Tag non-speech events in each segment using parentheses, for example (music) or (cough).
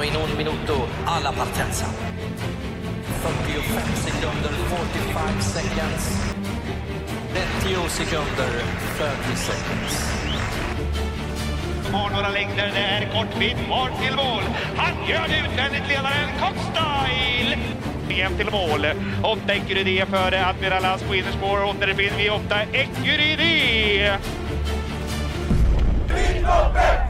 och in un minuto alla partenza. 45 sekunder, 45 seconds. 30 sekunder, 30 seconds. Har några längder där, kortvidd, kvar till mål. Han gör det utvändigt, ledaren Cockstyle. EM till mål. Åtta Ecurydé före Admiral As på innerspår. Åttonde finner vi åtta Ecurydé. Resolve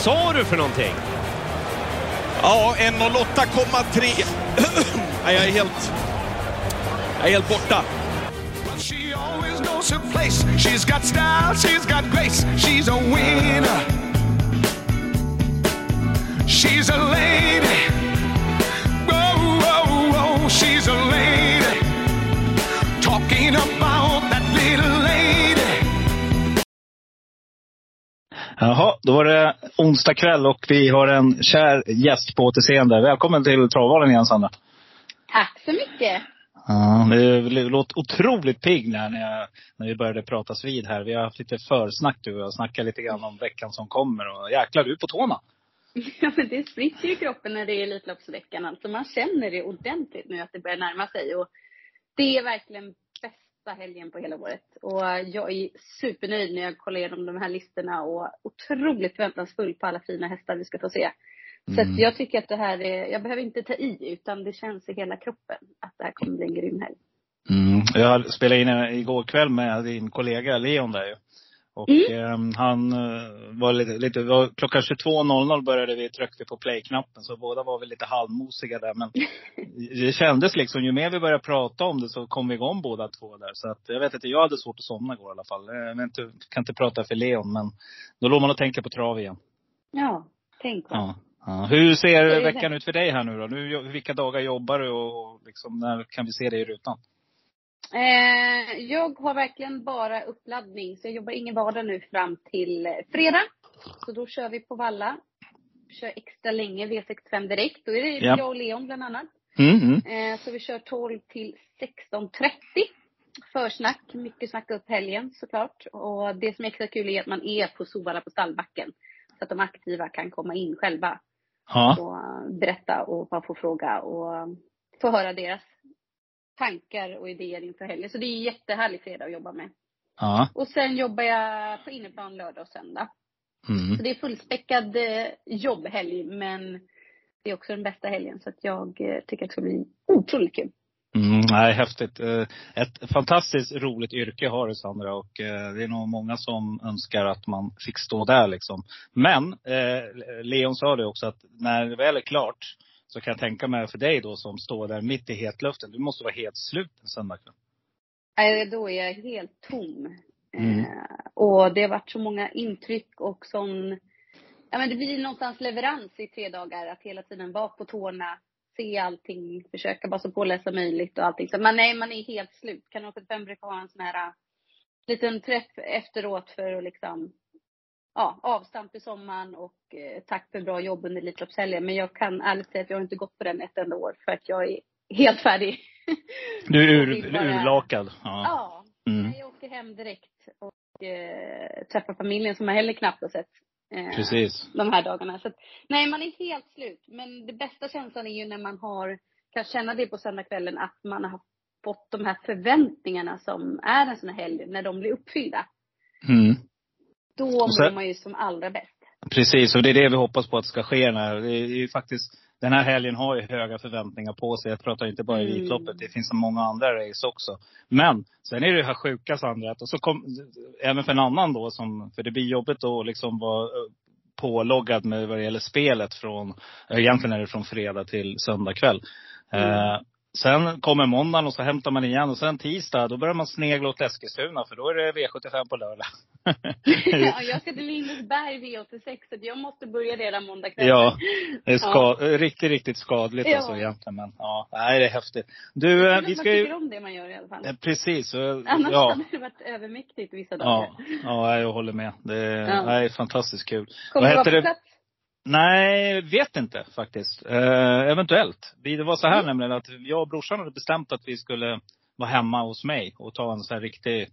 sa du för någonting? Ja, 1.08,3. (clears throat) Nej, jag är helt... Jag är helt borta. She always knows her place. She's got style, she's got grace. She's a winner. She's a lady. Whoa, whoa, whoa. She's a lady. Talking about that little onsdag kväll och vi har en kär gäst på återseende. Välkommen till Travvalen igen Sandra. Tack så mycket. Ja, det låter otroligt pigg när, jag, när vi började pratas vid här. Vi har haft lite försnack du och jag snackat lite grann om veckan som kommer. Och jäklar, du är på tårna. (laughs) Ja, men det spricker ju i kroppen när det är Elitloppsveckan. Alltså man känner det ordentligt nu att det börjar närma sig. Och det är verkligen bästa helgen på hela året. Och jag är supernöjd när jag kollar igenom de här listorna och otroligt förväntansfull på alla fina hästar vi ska få se. Så Mm. att jag tycker att det här är, jag behöver inte ta i utan det känns i hela kroppen att det här kommer bli en grym helg. Mm. Jag spelade in igår kväll med din kollega Leon där ju. Och ehm, han eh, var lite, lite var, klockan 22.00 började vi, tryckte på play-knappen. Så båda var väl lite halvmosiga där. Men (laughs) det kändes liksom, ju mer vi började prata om det så kom vi igång båda två där. Så att jag vet inte, jag hade svårt att somna igår i alla fall. Jag inte, kan inte prata för Leon men då låg man och tänka på trav igen. Ja, tänk vad. Ja. Ja. Hur ser veckan det. ut för dig här nu då? Nu, vilka dagar jobbar du och och liksom, när kan vi se dig i rutan? Eh, jag har verkligen bara uppladdning, så jag jobbar ingen vardag nu fram till eh, fredag. Så då kör vi på Valla. Kör extra länge V65 direkt. Då är det Ja. jag och Leon bland annat. Mm, mm. Eh, så vi kör 12 till 16.30. Försnack, mycket snacka upp helgen såklart. Och det som är extra kul är att man är på Solvalla på stallbacken. Så att de aktiva kan komma in själva Ja. och berätta och bara få fråga och få höra deras tankar och idéer inför helgen. Så det är en jättehärlig fredag att jobba med. Ja. Och sen jobbar jag på inneplan lördag och söndag. Mm. Så det är fullspäckad eh, jobbhelg men det är också den bästa helgen så att jag eh, tycker att det ska bli otroligt kul. Mm, nej, häftigt. Eh, Ett fantastiskt roligt yrke har du Sandra och det är nog många som önskar att man fick stå där liksom. Men eh, Leon sa det också att när det väl är klart så kan jag tänka mig för dig då som står där mitt i hetluften. Du måste vara helt slut en söndagkväll. Nej, då är jag helt tom. Mm. Eh, och det har varit så många intryck och sån, ja men det blir någonstans leverans i tre dagar. Att hela tiden vara på tårna, se allting, försöka vara så påläst som möjligt och allting. Så man, nej, man är helt slut. Kanal 75 brukar ha en sån här äh, liten träff efteråt för att liksom, ja, avstamp i sommaren och eh, tack för bra jobb under Elitloppshelgen. Men jag kan ärligt säga att jag har inte gått på den ett enda år för att jag är helt färdig. Du är (laughs) ur, bara- urlakad. Ja. Ja, Mm. Jag åker hem direkt och eh, träffar familjen som jag heller knappt har sett eh, Precis. de här dagarna. Så att, nej, man är helt slut. Men det bästa känslan är ju när man har, kan känna det på söndagskvällen, att man har fått de här förväntningarna som är en sån här helg, när de blir uppfyllda. Mm. Då mår man ju som allra bäst. Precis, och det är det vi hoppas på att ska ske. När, det är ju faktiskt, den här helgen har ju höga förväntningar på sig. Jag pratar inte bara Mm. Elitloppet, det finns så många andra race också. Men sen är det det här sjuka Sandra, att och så kom, även för en annan då, som, för det blir jobbigt att liksom vara eh, påloggad med vad det gäller spelet från, eh, egentligen är det från fredag till söndag kväll. Mm. Eh, Sen kommer måndagen och så hämtar man igen. Och sen tisdag, då börjar man snegla åt Eskilstuna. För då är det V75 på lördag. (laughs) ja, (laughs) jag ska till Lindesberg V86 så jag måste börja redan måndag kväll. Ja, det är ska, riktigt, riktigt skadligt Ja. alltså egentligen. Men ja, nej det är häftigt. Du, eh, Men vi man ska tycker ju... om det man gör i alla fall. eh, Precis. eh, Annars Ja, hade det varit övermäktigt vissa dagar. ja, ja, jag håller med. Det är, Ja. nej, fantastiskt kul. Kommer Vad du vara på plats? Nej, vet inte faktiskt. Eh, eventuellt. Vi- Det var så här Mm. nämligen att jag och brorsan hade bestämt att vi skulle vara hemma hos mig och ta en så här riktig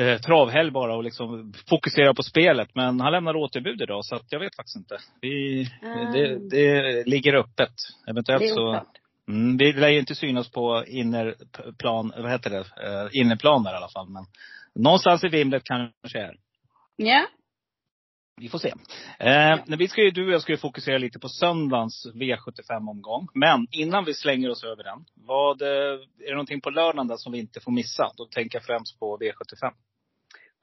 eh, travhelg bara och liksom fokusera på spelet. Men han lämnar återbud idag så att jag vet faktiskt inte. Vi, Ah. det, det ligger öppet. Eventuellt så. Mm, vi lär ju inte synas på innerplan, vad heter det, eh, innerplan där i alla fall. Men någonstans i vimlet kanske är. Ja. Vi får se. Eh, vi ska ju, du och jag ska ju fokusera lite på söndagens V75-omgång. Men innan vi slänger oss över den. Vad, eh, är det någonting på lördagen där som vi inte får missa? Då tänker jag främst på V75.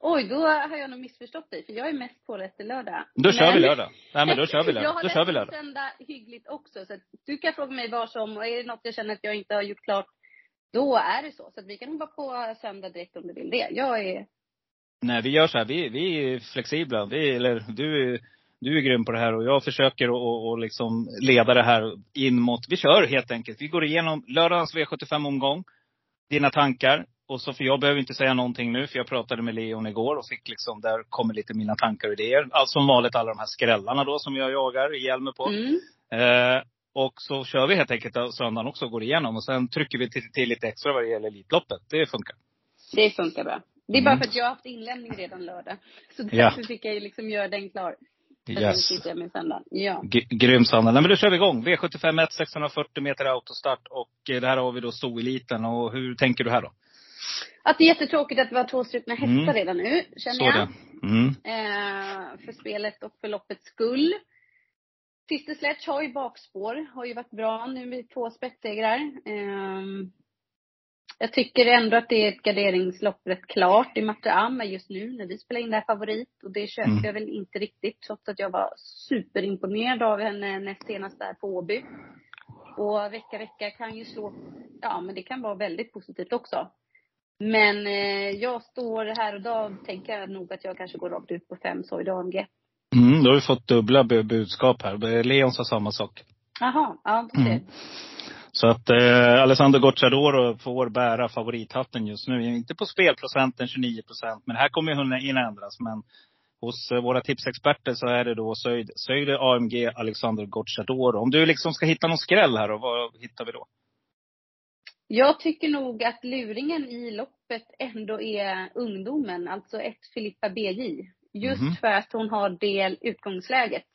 Oj, då har jag nog missförstått dig. För jag är mest påläst lördag. Då kör Men- vi lördag. Nej men då kör vi Jag lördag. har Då kör vi lördag. söndag hyggligt också. Så att du kan fråga mig vad som, och är det något jag känner att jag inte har gjort klart, då är det så. Så att vi kan hoppa på söndag direkt om du vill det. Jag är, Nej vi gör så här, vi, vi är flexibla. Vi, eller du, du är grym på det här och jag försöker att och liksom leda det här in mot, vi kör helt enkelt. Vi går igenom lördagens V75-omgång. Dina tankar. Och så, för jag behöver inte säga någonting nu, för jag pratade med Leon igår och fick liksom, där kommer lite mina tankar och idéer. Alltså som vanligt alla de här skrällarna då som jag jagar ihjäl mig på. mm. Eh, och så kör vi helt enkelt söndagen också går igenom. Och sen trycker vi till, till lite extra vad det gäller Elitloppet. Det funkar. Det funkar bra. Det är Mm. bara för att jag har haft inlämning redan lördag. Så därför Ja. fick jag ju liksom göra den klar. Yes. Ja. G- Grym Sanna. Nej men då kör vi igång. V75 1, 640 meter autostart. Och eh, det här har vi då stoeliten. Och hur tänker du här då? Att det är jättetråkigt att det var två strukna hästar Mm. redan nu, känner Så jag. Mm. Eh, för spelet och för loppets skull. Sister Sledge har ju bakspår, har ju varit bra nu med två spetssegrar. Eh, jag tycker ändå att det är ett garderingslopp rätt klart i Matre Am är just nu när vi spelar in det här favorit. Och det köper Mm. jag väl inte riktigt trots att jag var superimponerad av henne näst senast där på Åby. Och vecka, vecka kan ju slå, ja men det kan vara väldigt positivt också. Men eh, jag står här och då tänker jag nog att jag kanske går rakt ut på fem Soyd AMG. Mm, då har vi fått dubbla bu- budskap här. Leon sa samma sak. Jaha, ja ser. Mm. Så att eh, Alessandro Gocciadoro får bära favorithatten just nu. Inte på spelprocenten 29 procent, men här kommer ju hinna ändras. Men hos eh, våra tipsexperter så är det då Söjd, Söjde AMG Alexander Gocciadoro. Om du liksom ska hitta någon skräll här då, vad hittar vi då? Jag tycker nog att luringen i loppet ändå är ungdomen, alltså ett Filippa BJ. Just Mhm. för att hon har det utgångsläget.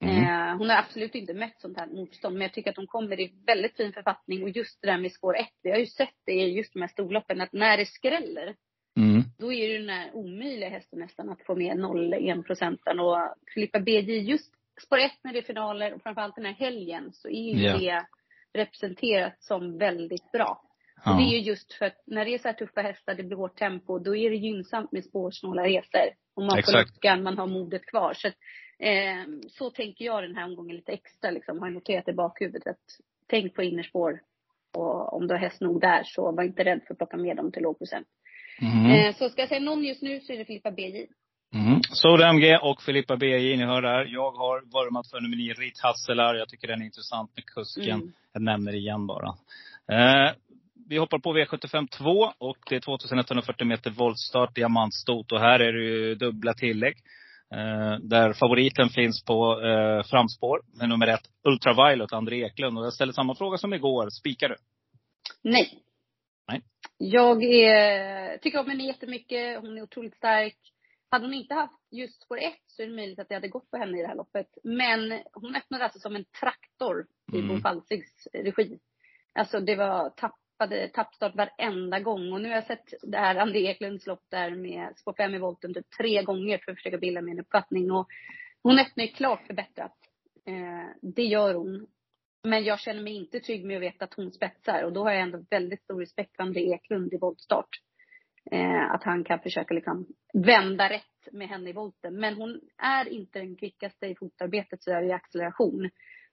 Mm. Eh, hon har absolut inte mött sånt här motstånd, men jag tycker att hon kommer i väldigt fin författning. Och just det där med spår 1, vi har ju sett det i just de här storloppen, att när det skräller, Mm. då är det den här omöjliga hästen nästan att få med 0,1 procenten. Och Filippa BJ, just spår 1 när det är finaler och framförallt den här helgen, så är ju Ja. det representerat som väldigt bra. Ja. Och det är ju just för att när det är så här tuffa hästar, det blir hårt tempo, då är det gynnsamt med spårsnåla resor. Och man får Exakt. luckan, man har modet kvar. Så, eh, så tänker jag den här omgången lite extra liksom. Har noterat i bakhuvudet att tänk på innerspår. Och om du har häst nog där så var inte rädd för att plocka med dem till låg procent. Mm. Eh, så ska jag säga någon just nu så är det Filippa BJ. Mm. Soda MG och Filippa BJ, ni hör där. Jag har vurmat för nummer 9, Rit Hasselar. Jag tycker den är intressant med kusken. Mm. Jag nämner det igen bara. Eh, vi hoppar på V75 2 och det är 2140 meter voltstart, diamantstot. Och här är det ju dubbla tillägg. Eh, där favoriten finns på eh, framspår med nummer ett, Ultraviolet, André Eklund. Och jag ställer samma fråga som igår. Spikar du? Nej. Nej. Jag är, tycker om henne jättemycket. Hon är otroligt stark. Hade hon inte haft just spår 1 så är det möjligt att jag hade gått på henne i det här loppet. Men hon öppnade alltså som en traktor i Mm. Bo Falsigs regi. Alltså det var tappade, tappstart varenda gång. Och nu har jag sett det här André Eklunds lopp där med spår 5 i volten typ tre gånger för att försöka bilda mig en uppfattning. Och hon öppnar ju klart förbättrat. Eh, det gör hon. Men jag känner mig inte trygg med att veta att hon spetsar. Och då har jag ändå väldigt stor respekt för André Eklund i voltstart. Eh, att han kan försöka liksom vända rätt med henne i volten. Men hon är inte den kvickaste i fotarbetet så är i acceleration.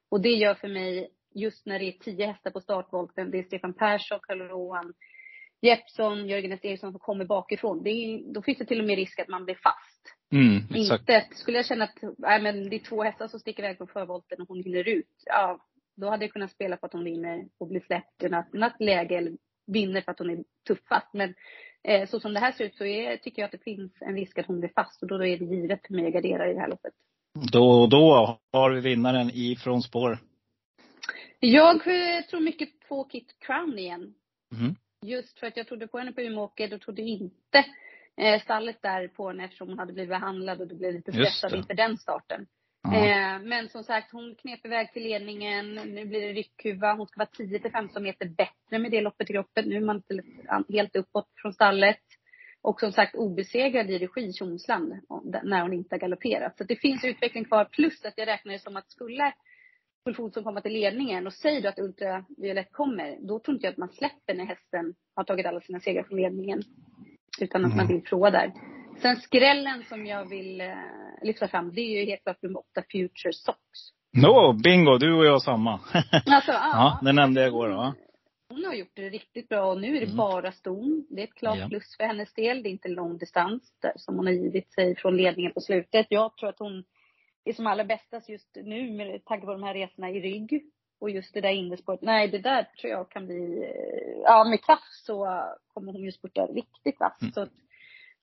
Och det gör för mig just när det är tio hästar på startvolten. Det är Stefan Persson, Karl Rohan, Jeppsson, Jörgen S. Eriksson som kommer bakifrån. Det är, då finns det till och med risk att man blir fast. Mm, exakt. Inte, skulle jag känna att nej, men det är två hästar som sticker iväg på förvolten och hon hinner ut. Ja, då hade jag kunnat spela på att hon vinner och blir släppt i något, läge eller vinner för att hon är tuffast. Men eh, så som det här ser ut så är, tycker jag att det finns en risk att hon blir fast och då, är det givet för mig att gardera i det här loppet. Då, då har vi vinnaren ifrån spår. Jag eh, tror mycket på Kit Crown igen. Mm. Just för att jag trodde på henne på Umeåker. och trodde inte eh, stallet där på henne eftersom hon hade blivit behandlad och det blev lite stressad inför den starten. Eh, men som sagt, hon knep iväg till ledningen. Nu blir det ryckhuva. Hon ska vara 10 till 15 meter bättre med det loppet i kroppen. Nu är man helt uppåt från stallet. Och som sagt obesegrad i regi Tjomsland när hon inte har galopperat. Så det finns utveckling kvar. Plus att jag räknar det som att skulle Ulf Olsson komma till ledningen och säger du att Ultraviolett kommer, då tror inte jag att man släpper när hästen har tagit alla sina segrar från ledningen. Utan att man Mm. vill prova där. Sen skrällen som jag vill eh, lyfta fram, det är ju helt klart nummer åtta, Future Socks. Nå, bingo! Du och jag samma. (laughs) Alltså, ja, det nämnde jag igår. Ja. Hon har gjort det riktigt bra och nu är det Mm. bara ston. Det är ett klart Ja. plus för hennes del. Det är inte lång distans där, som hon har givit sig från ledningen på slutet. Jag tror att hon är som allra bästast just nu med tanke på de här resorna i rygg. Och just det där innespåret. Nej, det där tror jag kan bli, eh, ja med kraft så kommer hon ju spurta riktigt vass. Mm. Så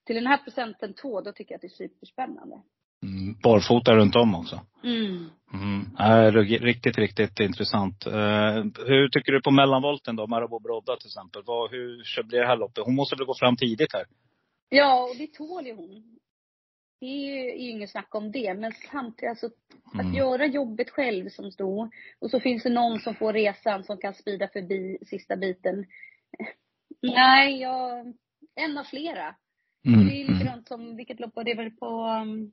till den här procenten två, då tycker jag att det är superspännande. Mm, barfota runt om också. Mm. Mm. Rig- riktigt, riktigt intressant. Eh, hur tycker du på mellanvolten då? Marabou Brodda till exempel. Vad, hur blir det här loppet? Hon måste väl gå fram tidigt här? Ja, och det tål ju hon. Det är ju, inget snack om det. Men samtidigt, alltså, Mm. att göra jobbet själv som sto och så finns det någon som får resan som kan spida förbi sista biten. Nej, jag, en av flera. Mm. Det är likadant som, vilket lopp var det väl på, um,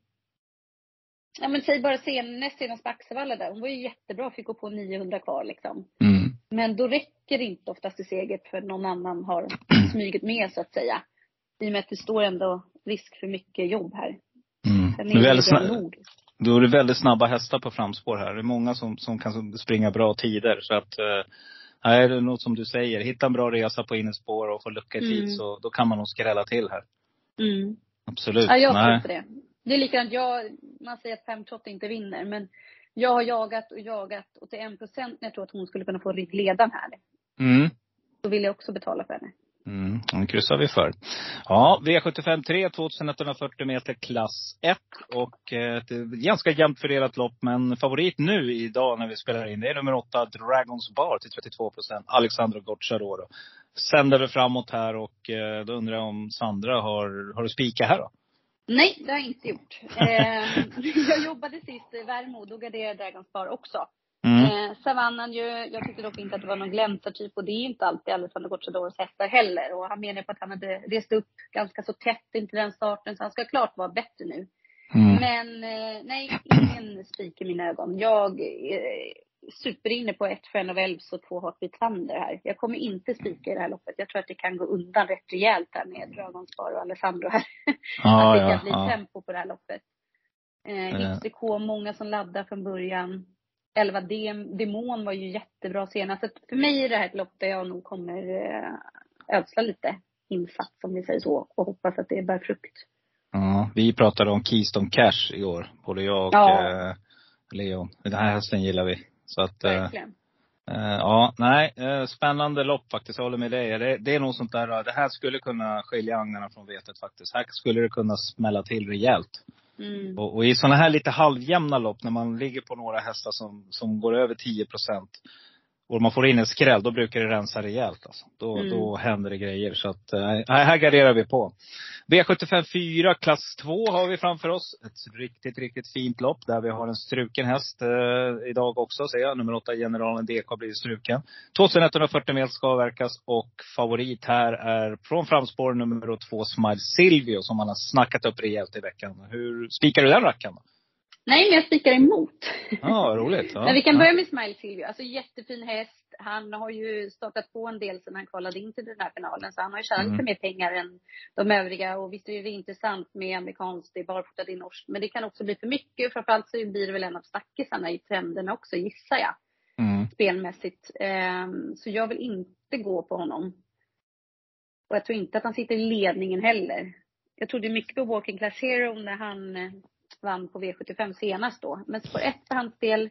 ja men säg bara sen, näst senast på Axevalla där. Hon var ju jättebra, fick gå på 900 kvar liksom. Mm. Men då räcker det inte oftast till seger för någon annan har (clears throat) smugit med så att säga. I och med att det står ändå risk för mycket jobb här. Det är väldigt det nog. då är det väldigt snabba hästar på framspår här. Det är många som, som kan springa bra tider. Så att, eh, det är något som du säger. Hitta en bra resa på innerspår och få lucka i tid Mm. så då kan man nog skrälla till här. Mm. Absolut. Ja, jag tror på det. Det är likadant, jag, man säger att fem trott inte vinner, men jag har jagat och jagat och till en procent när jag tror att hon skulle kunna få ryggledan här. Mm. Då vill jag också betala för henne. Mm, den kryssar vi för. Ja, V75 3, 2140 meter klass 1. Och eh, ett eh, ganska jämnt fördelat lopp. Men favorit nu idag när vi spelar in, det är nummer 8, Dragons Bar till 32 procent. Alexandro Gocciadoro. Sänder vi framåt här och eh, då undrar jag om Sandra har, har du spikat här då? Nej, det har jag inte gjort. (laughs) Jag jobbade sist i Värmo, då garderade Dragons Bar också. Mm. Eh, Savannan ju, jag tyckte dock inte att det var någon gläntartyp och det är inte alltid Alessandro Gocciadoros hästar heller. Och han menar på att han hade rest upp ganska så tätt inför den starten så han ska klart vara bättre nu. Mm. Men eh, nej, ingen spik i mina ögon. Jag är superinne på ett Friend of Elves och två Heartbeat Thunder här. Jag kommer inte spika i det här loppet. Jag tror att det kan gå undan rätt rejält här med Dragonspar och Alessandro här. Ja, (laughs) att det kan ja, bli ja. tempo på det här loppet. Eh, Eh. XTK, många som laddar från början. 11 Dem, Demon var ju jättebra senast. Så för mig är det här ett lopp där jag nog kommer eh, ödsla lite insats om vi säger så. Och hoppas att det bär frukt. Ja, vi pratade om Keystone Cash igår. Både jag och Ja. eh, Leon. Den här hästen gillar vi. Så att, eh, Verkligen. Eh, ja, nej, eh, spännande lopp faktiskt. Jag håller med dig. Det, det är nog sånt där, det här skulle kunna skilja agnarna från vetet faktiskt. Här skulle det kunna smälla till rejält. Mm. Och, och i sådana här lite halvjämna lopp, när man ligger på några hästar som, som går över 10 procent. Och man får in en skräll, då brukar det rensa rejält alltså. Då, Mm. då händer det grejer. Så att, eh, här garderar vi på. V75 4, klass 2 har vi framför oss. Ett riktigt, riktigt fint lopp där vi har en struken häst eh, idag också, ser jag. Nummer 8, Generalen DK har blivit struken. 2140 meter ska avverkas och favorit här är från framspår nummer 2, Smile Silvio, som man har snackat upp rejält i veckan. Hur spikar du den rackaren? Nej, men jag spikar emot. Ja, roligt. Ja. Men vi kan ja. börja med Smile Silvio. Alltså jättefin häst. Han har ju startat på en del sedan han kvalade in till den här finalen. Så han har ju tjänat Mm. mer pengar än de övriga. Och visst är det intressant med amerikanskt, det är barfota, det är norskt. Men det kan också bli för mycket. Framförallt så blir det väl en av snackisarna i trenderna också, gissar jag. Mm. Mm. spelmässigt. Ehm, så jag vill inte gå på honom. Och jag tror inte att han sitter i ledningen heller. Jag trodde mycket på Walking Class Hero när han eh, vann på V75 senast då. Men spår 1 för hans del,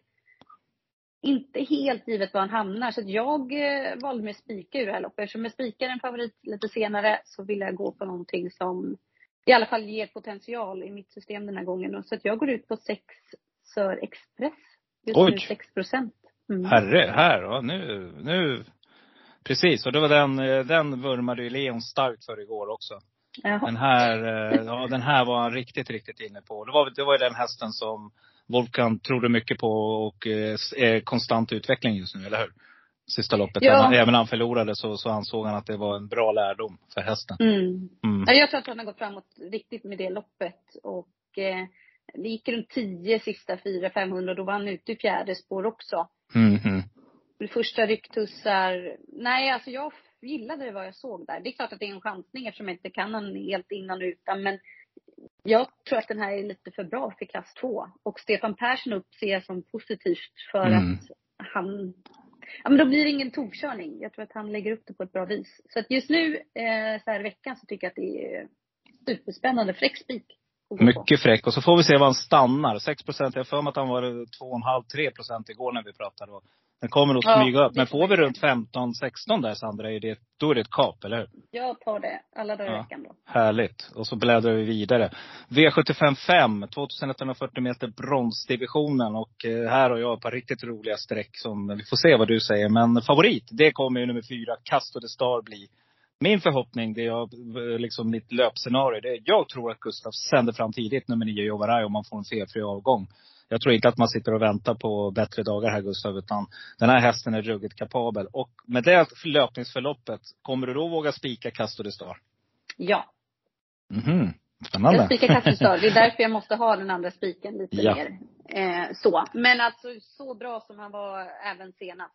inte helt givet var han hamnar. Så att jag eh, valde mig spika ur det här loppet. Eftersom jag spikar en favorit lite senare så vill jag gå på någonting som i alla fall ger potential i mitt system den här gången. Så att jag går ut på 6 Sör Express. Just Oj. nu 6 procent. Mm. Herre, här, ja, nu, nu. Precis, och det var den, eh, den vurmade ju Leon starkt för igår också. Jaha. Den här, eh, ja den här var han riktigt, riktigt inne på. Det var, det var ju den hästen som Volkan trodde mycket på och eh, är konstant utveckling just nu, eller hur? Sista loppet. Ja. Även, även när han förlorade så, så ansåg han att det var en bra lärdom för hästen. Mm. Mm. Ja, Jag tror att han har gått framåt riktigt med det loppet. Och eh, det gick runt 10 sista 400-500. Då var han ute i fjärde spår också. Mm, mm. Första rycktussar. Nej, alltså jag gillade vad jag såg där. Det är klart att det är en chansning eftersom jag inte kan han helt innan och utan. Men jag tror att den här är lite för bra för klass 2. Och Stefan Persson upp ser jag som positivt för Mm. att han Ja men då blir det ingen tokkörning. Jag tror att han lägger upp det på ett bra vis. Så att just nu, eh, så här i veckan, så tycker jag att det är superspännande. Fräck spik. Mycket fräck. Och så får vi se var han stannar. 6 procent. Jag har för mig att han var 2,5-3 procent igår när vi pratade. Och Den kommer att Ja, smyga upp. det Men får vi runt 15-16 där Sandra, är det, då är det ett kap, eller hur? Jag tar det alla dagar i Ja. veckan då. Härligt. Och så bläddrar vi vidare. V75 5, 2140 meter bronsdivisionen. Och eh, här har jag ett par riktigt roliga streck som, vi får se vad du säger. Men favorit, det kommer ju nummer fyra, Casto de Star bli. Min förhoppning, det är jag, eh, liksom mitt löpscenario, det är, jag tror att Gustav sänder fram tidigt nummer nio Jovaraj om man får en felfri avgång. Jag tror inte att man sitter och väntar på bättre dagar här Gustav, utan den här hästen är ruggigt kapabel. Och med det löpningsförloppet, kommer du då våga spika Casto de Star? Ja. Mhm. Spännande. Jag spikar Kasselstar. Det är därför jag måste ha den andra spiken lite Ja. mer. Eh, så. Men alltså så bra som han var även senast.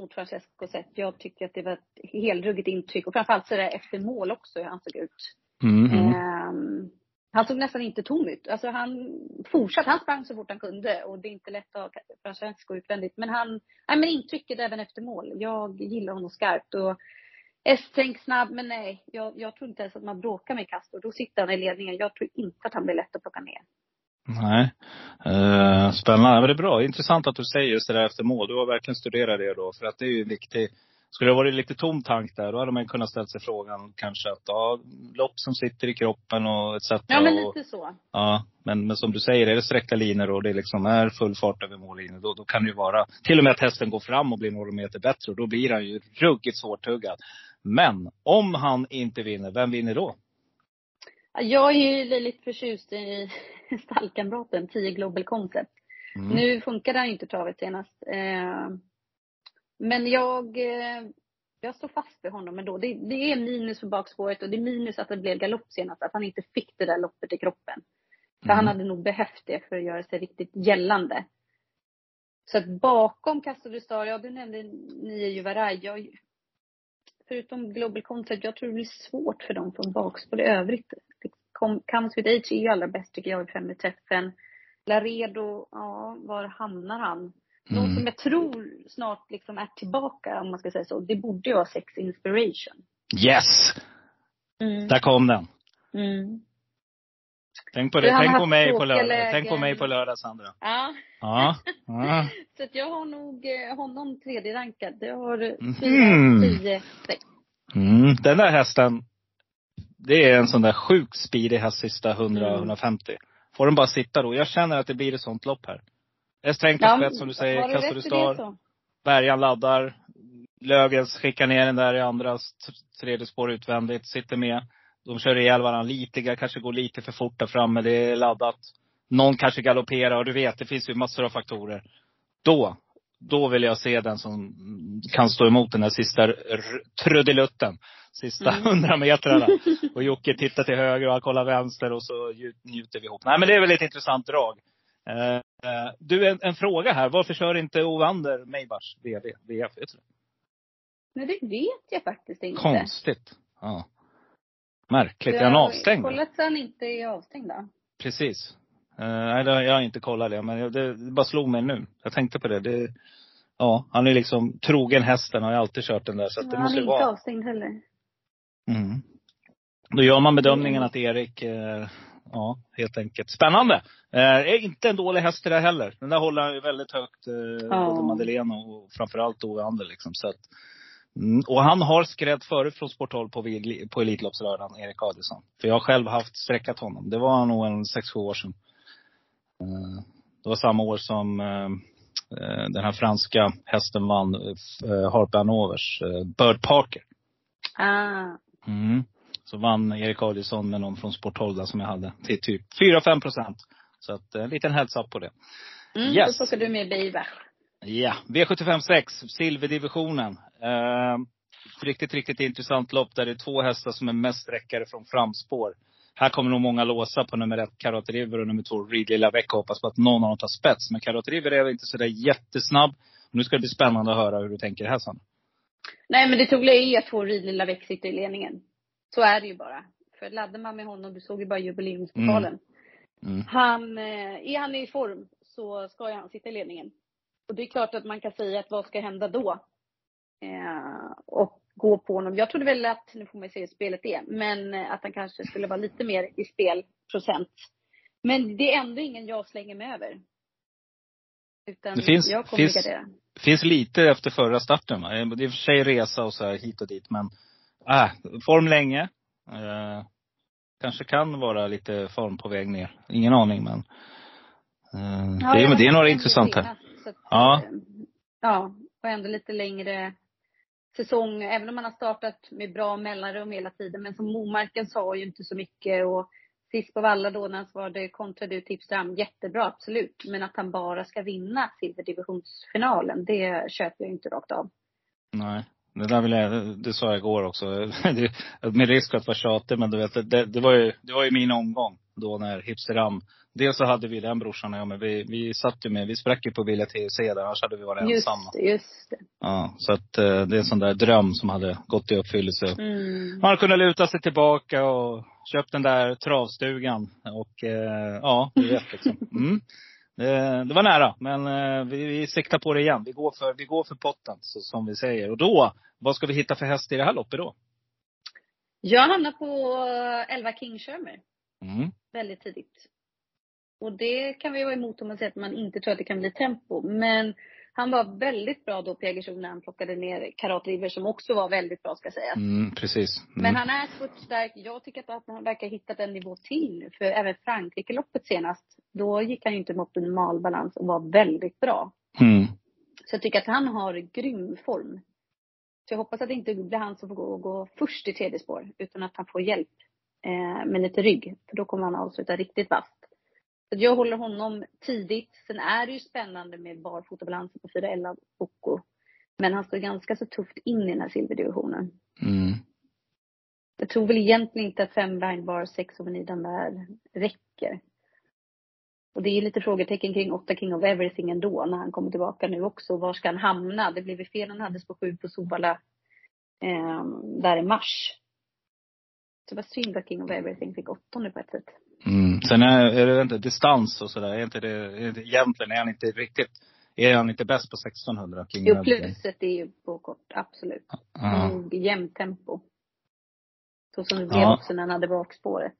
Mot Francesco sett. Jag tycker att det var ett helruggigt intryck. Och framförallt så där efter mål också hur han såg ut. Mm, mm. Ehm, han såg nästan inte tom ut. Alltså han fortsatte, han sprang så fort han kunde och det är inte lätt att ha Francesco utvändigt. Men han, nej men intrycket även efter mål. Jag gillar honom skarpt och S-tänk snabb, men nej. Jag, jag tror inte ens att man bråkar med Castro. Då sitter han i ledningen. Jag tror inte att han blir lätt att plocka ner. Nej. Uh, spännande. Men det är bra. Intressant att du säger just det där efter mål. Du har verkligen studerat det då. För att det är ju en viktig skulle det varit lite tom tank där, då hade man kunnat ställa sig frågan kanske att, ja, lopp som sitter i kroppen och etc. Ja, men och, lite så. Ja, men, men som du säger, är det sträckta linjer och det liksom är full fart över mållinjen, då, då kan det ju vara till och med att hästen går fram och blir några meter bättre. Och då blir han ju ruggigt svårtuggad. Men om han inte vinner, vem vinner då? Ja, Jag är ju lite förtjust i (laughs) stallkamraten, 10 Global Concept. Mm. Nu funkade han ju inte travet senast. Eh, men jag, eh, jag står fast vid honom ändå. Det, det är minus för bakspåret och det är minus att det blev galopp senast. Att han inte fick det där loppet i kroppen. För han Mm. hade nog behövt det för att göra sig riktigt gällande. Så att bakom Star, ja du nämnde Nia Juvaraj. Jag, förutom Global Concept, jag tror det blir svårt för dem från bakspår i övrigt. Comes with Age är ju allra bäst tycker jag i fem i träffen. Laredo, ja, var hamnar han? De Mm. som jag tror snart liksom är tillbaka, om man ska säga så, det borde ju vara Sex Inspiration. Yes! Mm. Där kom den. Mm. Tänk på det. Tänk på mig på lördag. lägen. Tänk på mig på lördag Sandra. Ja. Ja. ja. (laughs) Så att jag har nog eh, honom tredje rankad. Jag har Mhm. 4, 10, 6. Mm. Den där hästen, det är en sån där sjuk speedig häst sista 100-150. Får den bara sitta då. Jag känner att det blir ett sånt lopp här. Strängt på spets som du säger. det star. Bergan laddar. Löfgrens skickar ner den där i andras tredje spår utvändigt. Sitter med. De kör ihjäl varandra lite, kanske går lite för fort där framme. Det är laddat. Någon kanske galopperar och du vet, det finns ju massor av faktorer. Då, då vill jag se den som kan stå emot den här sista trudelutten. Sista Mm. hundra metrarna. (laughs) Och Jocke tittar till höger och han kollar vänster och så nju- njuter vi ihop. Nej men det är väl ett intressant drag. Eh, eh, du, en, en fråga här. Varför kör inte Ovander Maybach VV, VF? Nej, det vet jag faktiskt inte. Konstigt. Ja. Märkligt. Är han har avstängd? kollat så han inte är avstängd då. Precis. Eh, nej, jag har inte kollat det. Men det, det bara slog mig nu. Jag tänkte på det. det ja, han är liksom trogen hästen, har ju alltid kört den där. Så det han måste är ju inte vara. avstängd heller. Mm. Då gör man bedömningen att Erik, eh, ja, helt enkelt. Spännande! Eh, är inte en dålig häst det där heller. Den där håller han ju väldigt högt, eh, Ja. både Madeleine och framförallt Ove Ander liksom. Så att, mm, och han har skrädd förut från Sporthåll på, på Elitloppslördagen, Erik Adielsson. För jag har själv haft sträckat honom. Det var nog en sex sju år sedan. Eh, det var samma år som eh, eh, den här franska hästen vann, eh, Harpe Hanovers, eh, Bird Parker. Ah. Mm. Så vann Erik Adielsson med någon från Sporthåll där som jag hade till typ 4-5 procent. Så att eh, en liten heads up på det. Mm, Yes. Då plockar du med Beivers. Ja, V75 6, silverdivisionen. Eh, riktigt, riktigt intressant lopp där det är två hästar som är mest sträckare från framspår. Här kommer nog många låsa på nummer ett, Carrot River och nummer två, Reed Lilla Vecka. Hoppas på att någon av dem tar spets. Men Carrot River är inte sådär jättesnabb. Nu ska det bli spännande att höra hur du tänker här sen. Nej men det troliga är ju att två Ridlilla Väck sitter i ledningen. Så är det ju bara. För laddar man med honom, du såg ju bara jubileumspokalen. Mm. Han, eh, är han i form så ska ju han sitta i ledningen. Och det är klart att man kan säga att vad ska hända då? Eh, och gå på honom. Jag trodde väl att, nu får man se hur spelet är, men eh, att han kanske skulle vara lite mer i spelprocent. Men det är ändå ingen jag slänger mig över. Utan Det finns- jag finns- finns lite efter förra starten. Va? Det är i och för sig resa och så här hit och dit. Men äh, form länge. Eh, kanske kan vara lite form på väg ner. Ingen aning men. Eh, det, är, det är några intressanta. att, Ja. eh, Ja, och ändå lite längre säsong. Även om man har startat med bra mellanrum hela tiden. Men som Momarken sa ju inte så mycket. Och sist på Valla då när han svarade kontra du Tipsram, jättebra absolut. Men att han bara ska vinna silverdivisionsfinalen, det köper jag inte rakt av. Nej. Det där vill jag, det, sa jag igår också. (laughs) Det, med risk att vara tjatig men du vet, det, det, var ju, det var ju min omgång. Då när Hipsteram. Dels så hade vi den brorsan och jag men vi, vi satt ju med, vi sprack ju på Villa TUC där, annars hade vi varit Just ensamma. just det. Ja, så att eh, det är en sån där dröm som hade gått i uppfyllelse. Mm. Man kunde luta sig tillbaka och köpt den där travstugan. Och eh, ja, du vet liksom. Mm. Det, det var nära, men eh, vi, vi siktar på det igen. Vi går för, vi går för potten, så, som vi säger. Och då, vad ska vi hitta för häst i det här loppet då? Jag hamnar på 11 King Shermer. Mm. väldigt tidigt. Och det kan vi vara emot om man säger att man inte tror att det kan bli tempo. Men han var väldigt bra då på Jägersro när han plockade ner Karat River som också var väldigt bra ska sägas. Mm, precis. Mm. Men han är spurtstark. Jag tycker att han verkar ha hittat en nivå till nu. För även Frankrike-loppet senast, då gick han ju inte med optimal balans och var väldigt bra. Mm. Så jag tycker att han har grym form. Så jag hoppas att det inte blir han som får gå, gå först i tredje spår, utan att han får hjälp eh, med lite rygg. För då kommer han avsluta riktigt vasst. Så jag håller honom tidigt. Sen är det ju spännande med barfotabalansen på 411 Boko. Men han står ganska så tufft in i den här silverdivisionen. Mm. Jag tror väl egentligen inte att fem blind bar, sex over där räcker. Och det är lite frågetecken kring åtta King of Everything ändå när han kommer tillbaka nu också. Var ska han hamna? Det blev väl fel han hade på sju på Solvalla eh, där i mars. Så det var synd att King of Everything fick åttonde på ett sätt. Mm. Sen är, är det inte distans och sådär. Är inte det, är det, egentligen är han inte riktigt, är han inte bäst på 1600? King Jo, pluset är ju på kort, absolut. Ja. Nog jämnt tempo. Så som det blev Ja. också när han hade bakspåret.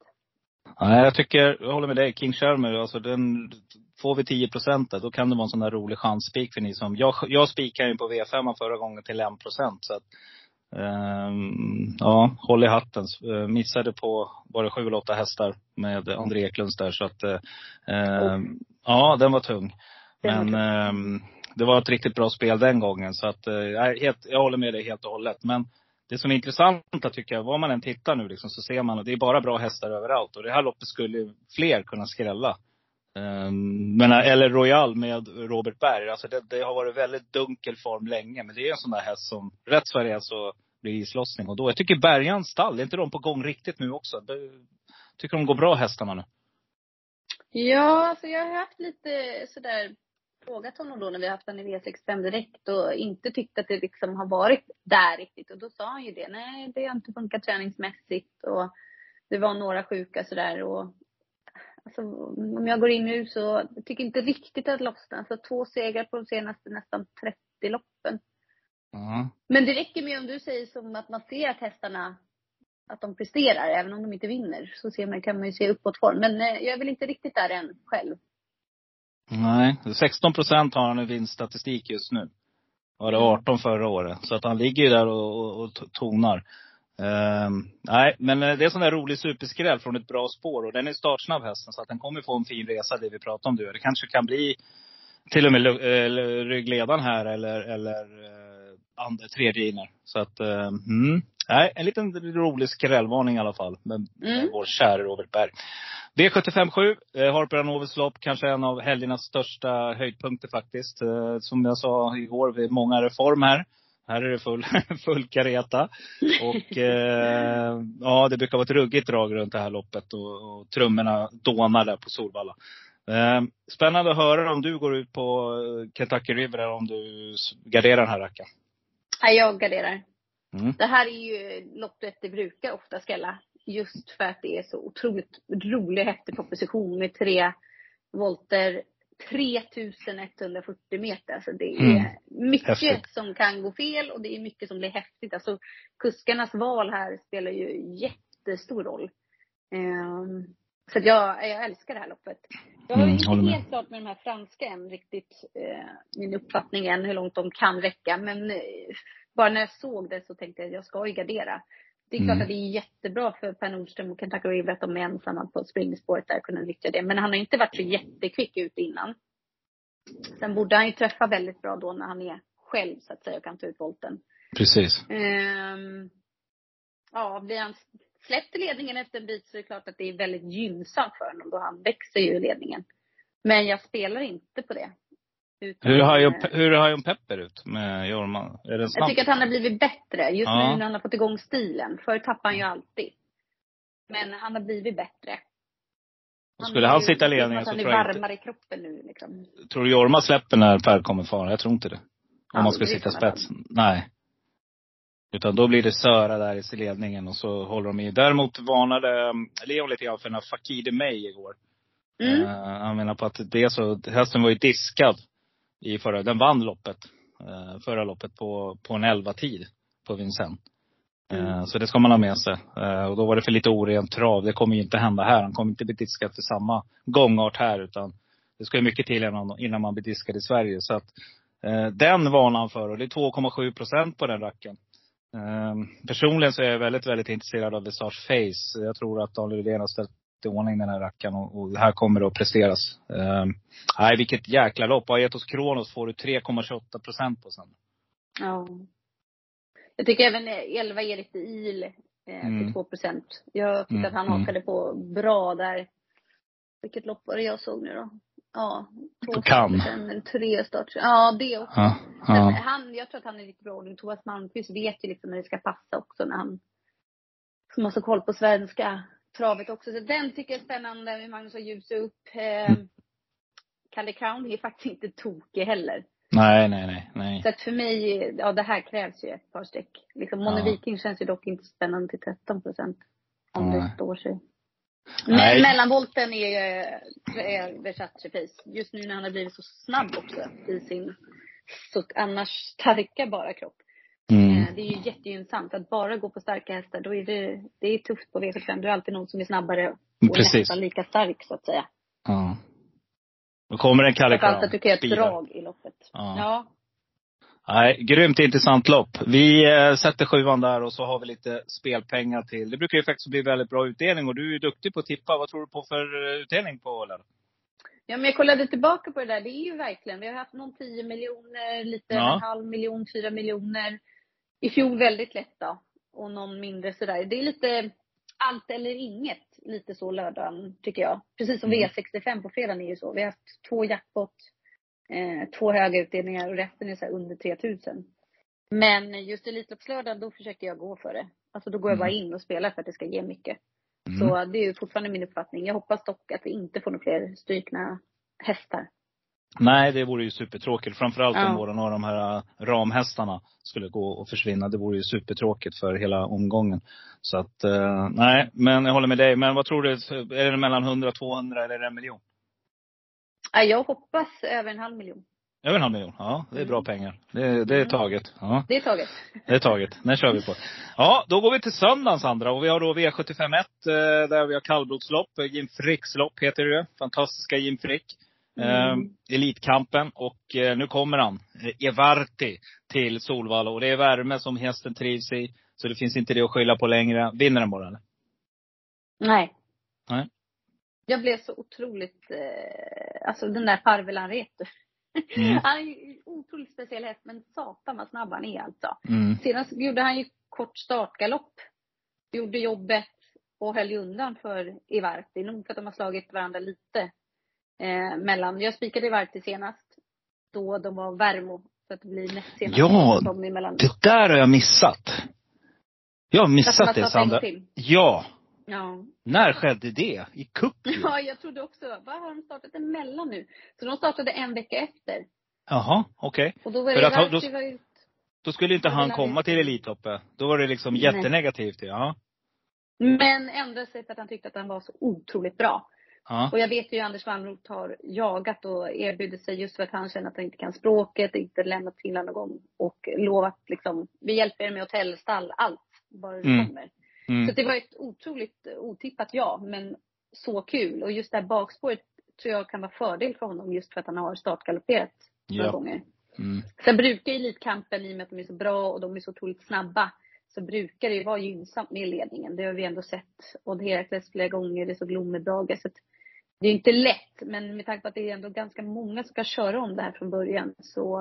Nej, jag tycker, jag håller med dig. King Shermer, alltså den, får vi 10 procent då kan det vara en sån där rolig chansspik för ni som, jag, jag spikade ju på V5 förra gången till 1 procent. Så att, ja, håll i hatten. Eh, missade på, var det sju eller åtta hästar med André Eklunds där. Så att, eh, ehm, ja, den var tung. Men ehm, det var ett riktigt bra spel den gången. Så att, eh, jag, helt, jag håller med dig helt och hållet. Men det som är intressant tycker jag, var man än tittar nu liksom, så ser man att det är bara bra hästar överallt. Och det här loppet skulle fler kunna skrälla. Ehm, men, eh, eller Royal med Robert Berg. Alltså det, det har varit väldigt dunkel form länge. Men det är en sån där häst som, rätt vad det är så blir det islossning. Och då, jag tycker Bergans stall, är inte de på gång riktigt nu också? Det- Tycker de går bra hästarna nu? Ja, alltså jag har haft lite sådär frågat honom då när vi har haft honom i V65 direkt och inte tyckt att det liksom har varit där riktigt. Och då sa han ju det. Nej, det har inte funkat träningsmässigt och det var några sjuka sådär och alltså, om jag går in nu så jag tycker inte riktigt att det lossnar. Så två segrar på de senaste nästan 30 loppen. Ja. Men det räcker med om du säger som att man ser att hästarna, att de presterar, även om de inte vinner. Så ser man, kan man ju se uppåtform. Men eh, jag är väl inte riktigt där än själv. Nej, 16 procent har han i vinststatistik just nu. Var det 18 förra året. Så att han ligger ju där och, och, och tonar. Ehm, nej, men eh, det är sån där rolig superskräll från ett bra spår. Och den är startsnabb hästen. Så att den kommer få en fin resa, det vi pratade om. Det kanske kan bli till och med äh, ryggledaren här eller, eller äh, andra, tredje inner. Så att, mm. Nej, en liten rolig skrällvarning i alla fall. Med, Mm. vår kära Robert Berg. V757, eh, Harper Hanover lopp, kanske en av helgernas största höjdpunkter faktiskt. Eh, som jag sa igår, vi är många reform här. Här är det full, (laughs) full kareta. (laughs) Och eh, ja, det brukar vara ett ruggigt drag runt det här loppet och, och trummorna dånar där på Solvalla. Eh, spännande att höra om du går ut på eh, Kentucky River eller om du garderar den här rackaren. Nej, jag garderar. Mm. Det här är ju loppet det brukar ofta skälla. Just för att det är så otroligt rolig häftig proposition med tre volter. 3140 meter. Alltså det är Mm. mycket Häftigt. som kan gå fel och det är mycket som blir häftigt. Alltså kuskarnas val här spelar ju jättestor roll. Ehm, så jag, jag älskar det här loppet. Jag har Mm, inte med. helt klart med de här franska än riktigt eh, min uppfattning än hur långt de kan räcka. Men eh, bara när jag såg det så tänkte jag att jag ska ju gardera. Det är klart Mm. att det är jättebra för Per Nordström och Kentucky River att de är ensamma på springspåret där och kunna nyttja det. Men han har inte varit så jättekvick ut innan. Sen borde han ju träffa väldigt bra då när han är själv så att säga och kan ta ut volten. Precis. Ehm, ja, blir han släppt i ledningen efter en bit så är det klart att det är väldigt gynnsamt för honom då han växer ju i ledningen. Men jag spelar inte på det. Hur har, ju, hur har ju Pepper ut med Jorma? Är den jag snabb? tycker att han har blivit bättre. Just Ja. nu när han har fått igång stilen. Förr tappade han ju alltid. Men han har blivit bättre. Skulle är han sitta i är ledningen så Han är tror jag inte- varmare i kroppen nu liksom. Tror du Jorma släpper när Per kommer fara? Jag tror inte det. Om man ska sitta spets. Nej. Utan då blir det Söra där i ledningen och så håller de i. Däremot varnade um, Leon lite grann för den här Fakide May igår. Mm. Eh, han menar på att det är så, hästen var ju diskad i förra, den vann loppet. eh, förra loppet på, på en 11 tid på Vincennes. Eh, Mm. Så det ska man ha med sig. Eh, Och då var det för lite orent trav. Det kommer ju inte hända här. Han kommer inte bli diskad för samma gångart här. Utan det ska ju mycket till innan, innan man blir diskad i Sverige. Så att eh, den varnar han för. Och det är 2,7 procent på den racken. Eh, personligen så är jag väldigt, väldigt intresserad av Visage Face. Jag tror att Daniel Rydén har ställt i ordning den här rackaren och, och här kommer det att presteras. Eh, nej, vilket jäkla lopp. Aetos Kronos får du 3,28 procent på sen. Ja. Jag tycker även 11 Erik de Il eh, Mm. till 2 procent. Jag tyckte Mm, att han mm. hakade på bra där. Vilket lopp var det jag såg nu då? Ja, två På starter sen, tre starter. Ja, det också. Ja, Men ja. han, jag tror att han är riktigt bra ordning. Thomas Malmqvist vet ju liksom när det ska passa också när han som har så koll på svenska travet också. Så den tycker jag är spännande med Magnus och ljusa upp. Eh, Mm. Kalle Crown är faktiskt inte tokig heller. Nej, nej, nej, nej. Så att för mig, ja det här krävs ju ett par streck. Liksom Mone Ja. Viking känns ju dock inte spännande till 13 procent. Om Nej. det står sig. Men mellanvolten är, är Versace Pace. Just nu när han har blivit så snabb också i sin så annars starka bara kropp. Mm. Eh, Det är ju jättegynnsamt. Att bara gå på starka hästar, då är det, det är tufft på V75. Det är alltid någon som är snabbare och Precis. nästan lika stark så att säga. Ja. Då kommer en Kalle Framförallt att du kan göra ett drag i loppet. Ja. ja. Nej, grymt intressant lopp. Vi eh, sätter sjuan där och så har vi lite spelpengar till. Det brukar ju faktiskt bli väldigt bra utdelning och du är ju duktig på att tippa. Vad tror du på för eh, utdelning på lördag? Ja, men jag kollade tillbaka på det där. Det är ju verkligen, vi har haft någon 10 miljoner, lite Ja. över en halv miljon, 4 miljoner. I fjol väldigt lätt då. Och någon mindre sådär. Det är lite allt eller inget, lite så lördagen tycker jag. Precis som Mm. V65 på fredagen är ju så. Vi har haft två jackpot, eh, två höga utdelningar och resten är så under 3000. Men just Elitloppslördagen, då försöker jag gå för det. Alltså då går jag bara in och spelar för att det ska ge mycket. Mm. Så det är ju fortfarande min uppfattning. Jag hoppas dock att vi inte får några fler strykna hästar. Nej, det vore ju supertråkigt. Framförallt om Ja. några av de här äh, ramhästarna skulle gå och försvinna. Det vore ju supertråkigt för hela omgången. Så att, eh, nej, men jag håller med dig. Men vad tror du? Är det mellan 100 och 200 eller är det en miljon? Ja, jag hoppas över en halv miljon. Över en halv miljon? Ja, det är bra Mm. pengar. Det, det är taget. Ja, Det är taget. det är taget. Den kör vi på. Ja, då går vi till söndagen Sandra. Och vi har då V751 eh, där vi har kallblodslopp. Jim Fricks lopp heter det. Fantastiska Jim Frick. Eh, Mm. Elitkampen. Och eh, nu kommer han. Eh, Evarti till Solvalla. Och det är värme som hästen trivs i. Så det finns inte det att skylla på längre. Vinner den bara eller? Nej. Nej. Jag blev så otroligt, eh, alltså den där Parvelan Retu. Mm. (laughs) Han är ju otroligt speciell häst, men satan vad snabb han är alltså. Mm. Sedan så gjorde han ju kort startgalopp. Gjorde jobbet och höll ju undan för Ivarti. Nog för att de har slagit varandra lite. Eh, mellan, jag spikade Ivarti senast. Då de var Värmo. Så att det blir näst senast. Ja. Det där har jag missat. Jag har Att missat det Sandra. Ja. Ja. När skedde det? I cupen? Ja, jag trodde också, vad har de startat emellan nu? Så de startade en vecka efter. Jaha, okej. Och då var För det att ha- Ivarti då- Då skulle inte han komma till Elitloppet. Då var det liksom jättenegativt. Ja. Men ändrade sig för att han tyckte att han var så otroligt bra. Ja. Och jag vet ju Anders Wallroth har jagat och erbjudit sig just för att han känner att han inte kan språket, inte lämnat Finland någon gång. Och lovat liksom, vi hjälper er med hotellstall, allt. Bara det Mm. kommer. Mm. Så det var ett otroligt otippat ja, men så kul. Och just det här bakspåret tror jag kan vara fördel för honom just för att han har startgalopperat några Ja. gånger. Mm. Sen brukar Elitkampen, i och med att de är så bra och de är så otroligt snabba, så brukar det ju vara gynnsamt med ledningen. Det har vi ändå sett. Och Herakles flera gånger, det såg Blommebrage. Så att det är inte lätt, men med tanke på att det är ändå ganska många som ska köra om det här från början så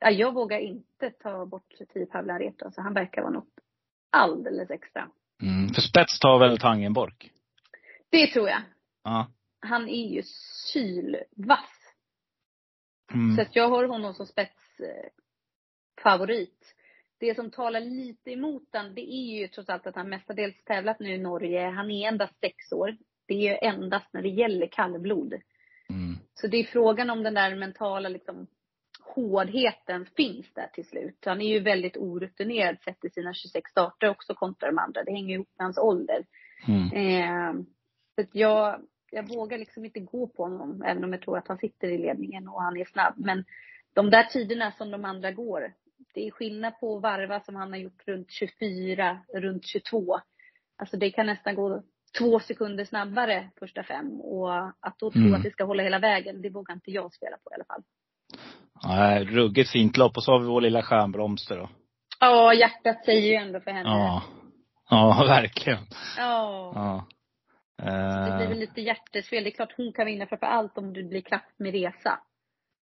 ja, jag vågar inte ta bort Tio Pavlan Reto. Alltså, han verkar vara något alldeles extra. Mm. För spets tar väl Tangenborg? Det tror jag. Ja. Han är ju sylvass. Mm. Så att jag har honom som spetsfavorit. favorit. Det som talar lite emot den, det är ju trots allt att han mestadels tävlat nu i Norge. Han är endast sex år. Det är ju endast när det gäller kallblod. Mm. Så det är frågan om den där mentala liksom, hårdheten finns där till slut. Han är ju väldigt orutinerad sett till sina 26 starter också kontra de andra. Det hänger ihop med hans ålder. Mm. Eh, så jag, jag vågar liksom inte gå på honom, även om jag tror att han sitter i ledningen och han är snabb. Men de där tiderna som de andra går, det är skillnad på att varva som han har gjort runt 24, runt 22. Alltså det kan nästan gå två sekunder snabbare första fem. Och att då tro Mm. att det ska hålla hela vägen, det vågar inte jag spela på i alla fall. Nej, ruggigt fint lopp. Och så har vi vår lilla stjärnbromster då. Ja, hjärtat säger ju ändå för henne. Ja. Ja, (laughs) verkligen. Ja. Ja. Det blir Eh, väl lite hjärtesfel. Det är klart hon kan vinna framför allt om det blir kraft med resa.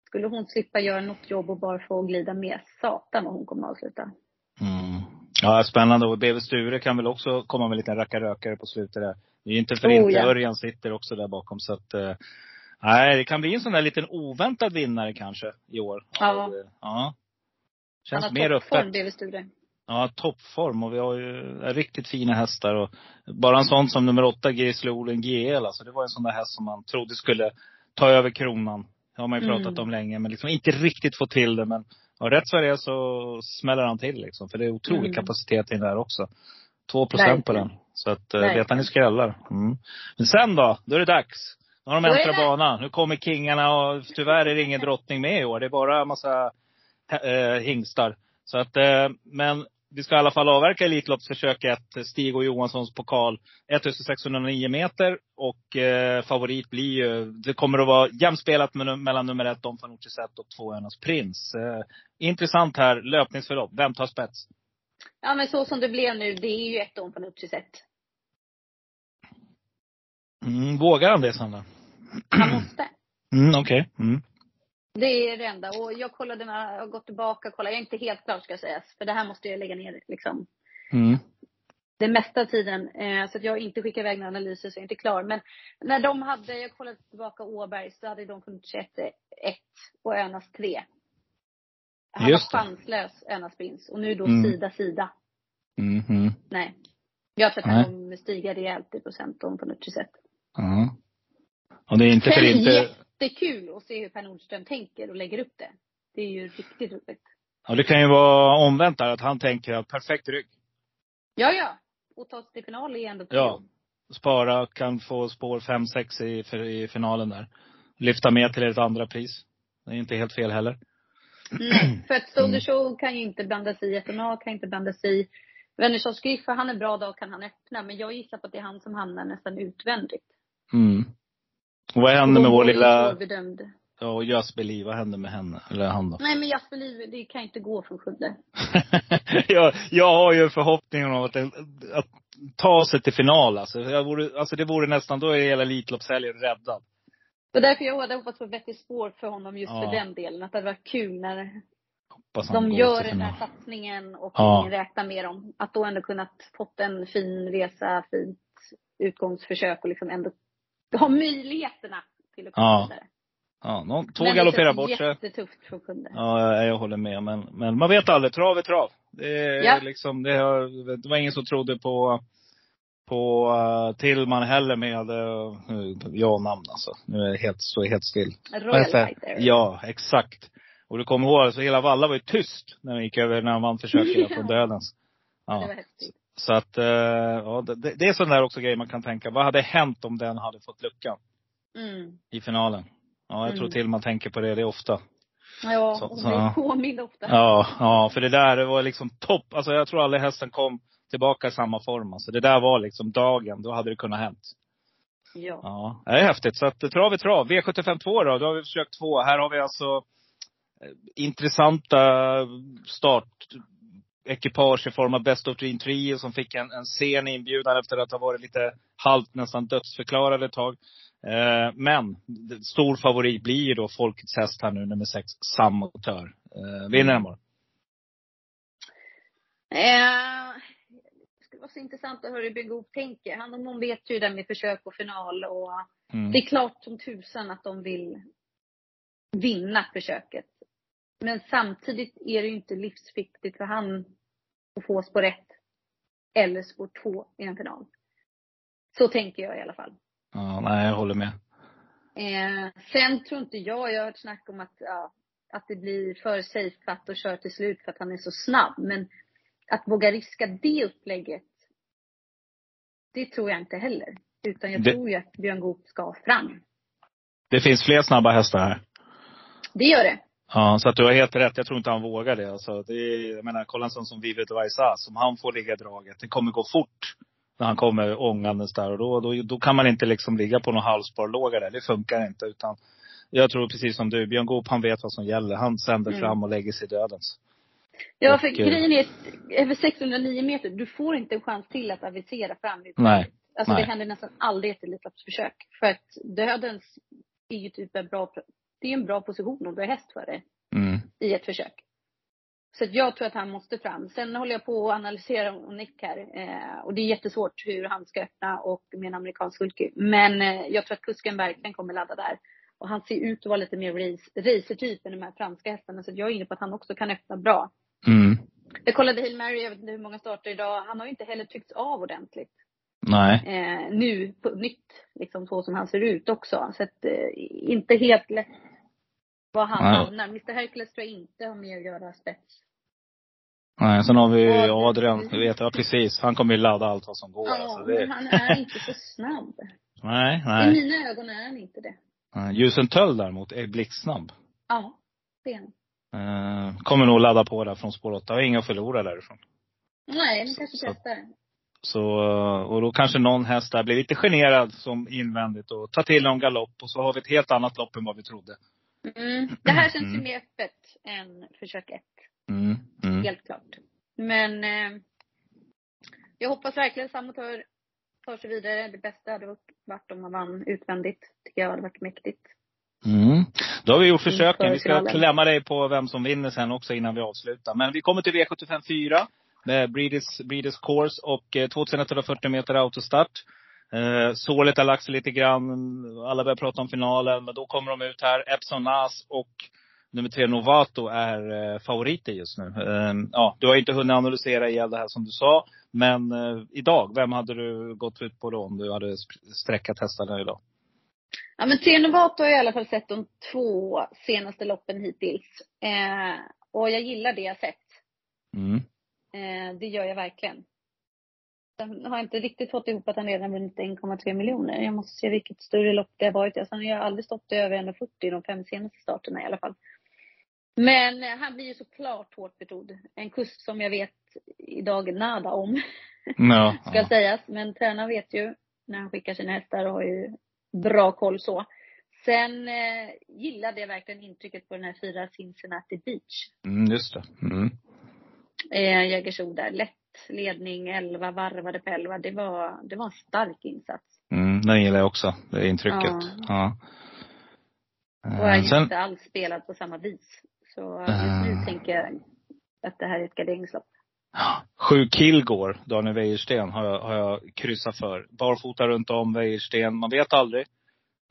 Skulle hon slippa göra något jobb och bara få glida med, satan vad hon kommer att avsluta. mm. Ja, spännande. Och BV Sture kan väl också komma med en liten rackarrökare på slutet där. Det är inte för Oh, inte. ja. Örjan sitter också där bakom. Så att, eh, nej, det kan bli en sån där liten oväntad vinnare kanske i år. Ja. Eh, ja. Han Känns har mer toppform öppet. Sture. Ja, toppform. Och vi har ju riktigt fina hästar. Och bara en sån som nummer åtta, Gisle Olen GL. Alltså, det var en sån där häst som man trodde skulle ta över kronan. Det har man ju pratat Mm. om länge. Men liksom inte riktigt fått till det. Men ja, rätt vad det är så smäller han till liksom. För det är otrolig Mm. kapacitet i den där också. Två procent på den. Så att uh, Verkligen. vet han i skrällar. Mm. Men sen då? Då är det dags. Nu har de äntrat banan. Nu kommer kingarna och tyvärr är det ingen drottning med i år. Det är bara en massa eh, hingstar. Så att, eh, men vi ska i alla fall avverka Elitloppsförsöket. Stig och Johanssons pokal. 1609 meter. Och eh, favorit blir ju, det kommer att vara jämspelat med, mellan nummer ett, Don Fanucci Zet och två Önas Prins. Eh, intressant här, löpningsförlopp. Vem tar spets? Ja men så som det blev nu, det är ju ett år på Nucci sätt. Mm, vågar han det Sandra? Han måste. Mm, Okej. Mm. Det är det enda. Och jag kollade, när jag har gått tillbaka och kollat. Jag är inte helt klar ska sägas. För det här måste jag lägga ner liksom Mm. den mesta tiden. Eh, så att jag inte skickar iväg några analyser så jag är inte klar. Men när de hade, jag kollade tillbaka Åberg, så hade de funnits 1 1 och Önas 3. Han Just var det. chanslös, Önas prins. Och nu då Mm. sida, sida. Mm, mm. Nej. Jag tror att han kommer stiga rejält i procent om på något sätt. Ja. Och det är inte för inte. Jättekul att se hur Per Nordström tänker och lägger upp det. Det är ju riktigt roligt. Ja, det kan ju vara omvänt där, att han tänker att perfekt rygg. Ja, ja. Och ta sig till final är ändå kul. Ja. Spara, kan få spår 5-6 i, i finalen där. Lyfta med till ett andra pris. Det är inte helt fel heller. Nej, för att Mm. Stolder Show kan ju inte blanda sig i. FMA kan inte blanda sig i. Wennerssons Griffer, han är bra dag kan han öppna. Men jag gissar på att det är han som hamnar nästan utvändigt. Mm. Vad händer med vår är lilla, ja, och Jasper vad händer med henne? Eller han då? Nej men Jasper Liv, det kan inte gå från Skövde. (laughs) jag, jag har ju förhoppningen om att, att ta sig till final alltså. Jag vore, alltså det vore nästan, då är hela Elitloppshelgen räddad. Och därför jag hade hoppats på bättre spår för honom just Ja. för den delen. Att det varit kul när Hoppas de gör den här satsningen och Ja. ingen räknar med dem. Att då ändå kunnat fått en fin resa, fint utgångsförsök och liksom ändå (laughs) ha möjligheterna till att komma Ja. vidare. Ja, någon, två galopperar bort sig. jättetufft för kunder. Ja, jag, håller med. Men, men man vet aldrig. Trav är trav. Det, är Ja. liksom, det, har, det var ingen som trodde på, på uh, Tillman heller med uh, ja-namn alltså. Nu är det helt, så helt still. Royal. Fighter. Ja, exakt. Och du kommer ihåg, alltså hela Valla var ju tyst när han gick över, när han vann försöket Ja. från dödens. Det var Ja. häftigt. Så att, eh, ja, det, det är sån där också grej man kan tänka. Vad hade hänt om den hade fått luckan Mm. i finalen? Ja, jag tror Mm. Tillman tänker på det, det är ofta. Ja, Så- och så- blir påmind ofta. Ja, ja, för det där det var liksom topp. Alltså jag tror aldrig hästen kom tillbaka i samma form. Alltså det där var liksom dagen, då hade det kunnat hänt. Ja. Ja, det är häftigt. Så att trav är trav. V75 2 då, då har vi försökt två. Här har vi alltså eh, intressanta startekipage i form av Best of Dream Trio som fick en, en sen inbjudan efter att ha varit lite halvt nästan dödsförklarade ett tag. Eh, men stor favorit blir ju då Folkets häst här nu, nummer sex, Samotör. Eh, vinner den bara. Eh, det skulle vara så intressant att höra hur Goop tänker. Han och hon vet ju det med försök och final och Mm. det är klart som tusan att de vill vinna försöket. Men samtidigt är det ju inte livsviktigt för han att få spår ett eller spår två i en final. Så tänker jag i alla fall. Ja, nej, jag håller med. Eh, sen tror inte jag, jag har hört snack om att, ja, att det blir för safeat och kör till slut för att han är så snabb. Men att våga riska det upplägget, det tror jag inte heller. Utan jag Det- tror ju att Björn Goop ska fram. Det finns fler snabba hästar här. Det gör det. Ja, så att du har helt rätt. Jag tror inte han vågar det. Alltså, det är, jag menar, kolla en sån som Vivet Vaisa, som han får ligga i draget. Det kommer gå fort när han kommer ångandes där. Och då, då, då kan man inte liksom ligga på någon halvsparlåga där. Det funkar inte. Utan jag tror precis som du, Björn Goop, han vet vad som gäller. Han sänder Mm. fram och lägger sig i dödens. Ja, för Och, eh, grejen är över 609 meter, du får inte en chans till att avisera fram. Nej. Alltså Nej. det händer nästan aldrig ett Elitloppsförsök. För att dödens är ju typ en bra, det är en bra position om du har häst för det. Mm. i ett försök. Så att jag tror att han måste fram. Sen håller jag på att analysera Nick här. Eh, och det är jättesvårt hur han ska öppna och med en amerikansk sulky. Men eh, jag tror att kusken verkligen kommer ladda där. Och han ser ut att vara lite mer race, racertyp än de här franska hästarna. Så jag är inne på att han också kan öppna bra. Mm. Jag kollade Hail Mary, jag vet inte hur många starter idag. Han har ju inte heller tryckts av ordentligt. Nej. Eh, nu på nytt, liksom så som han ser ut också. Så att eh, inte helt lätt var han Nej. hamnar. Mr Hercules tror jag inte har med att göra spets. Nej, sen har vi Adrian. Du vet, ja precis. Han kommer ju ladda allt vad som går. Ja, alltså, men det, han är inte så snabb. nej, I nej. mina ögon är han inte det. Ljusen Töll däremot är blixtsnabb. Ja, det är han. Eh, kommer nog ladda på där från spår 8. Har inga att förlora därifrån. Nej, men kanske testar. Så, eh, och då kanske någon häst där blir lite generad som invändigt och tar till någon galopp och så har vi ett helt annat lopp än vad vi trodde. Mm. Det här känns ju Mm. mer öppet än försök ett. Mm, mm. Helt klart. Men eh, jag hoppas verkligen Samotör tar sig vidare. Det bästa hade varit om man vann utvändigt. Tycker jag hade varit mäktigt. Mm. Då har vi gjort försöken. Vi ska klämma dig på vem som vinner sen också innan vi avslutar. Men vi kommer till V75 4. Med Breeders, Breeders Course och eh, 2140 meter autostart. Eh, sålet har lagt sig lite grann. Alla börjar prata om finalen. Men då kommer de ut här. Epson Nas och nummer tre Novato är eh, favoriter just nu. Eh, ja, du har inte hunnit analysera ihjäl det här som du sa. Men eh, idag, vem hade du gått ut på då om du hade sträckat hästarna idag? Ja men Trenovato har jag i alla fall sett de två senaste loppen hittills. Eh, och jag gillar det jag sett. Mm. Det gör jag verkligen. Sen har jag inte riktigt fått ihop att han redan vunnit 1,3 miljoner. Jag måste se vilket större lopp det har varit. Alltså, han har aldrig stått över 1,40 de fem senaste starterna i alla fall. Men eh, han blir ju såklart hårt betrodd. En kust som jag vet idag nada om, Ja, (laughs) ska ja. sägas. Men tränaren vet ju när han skickar sina hästar och har ju bra koll så. Sen eh, gillade jag verkligen intrycket på den här fyra Cincinnati Beach. Mm, just det. Mm. Eh, Jägersro där. Lätt ledning, 11 varvade på 11. Det var, det var en stark insats. Mm, den gillar jag också, det intrycket. Ja. Och Eh, är ju Sen, inte alls spelat på samma vis. Så just nu Ah. tänker jag att det här är ett garderingslopp. Sju Kilgård, Daniel Wäjersten, har jag, har jag kryssat för. Barfota runt om Wäjersten. Man vet aldrig.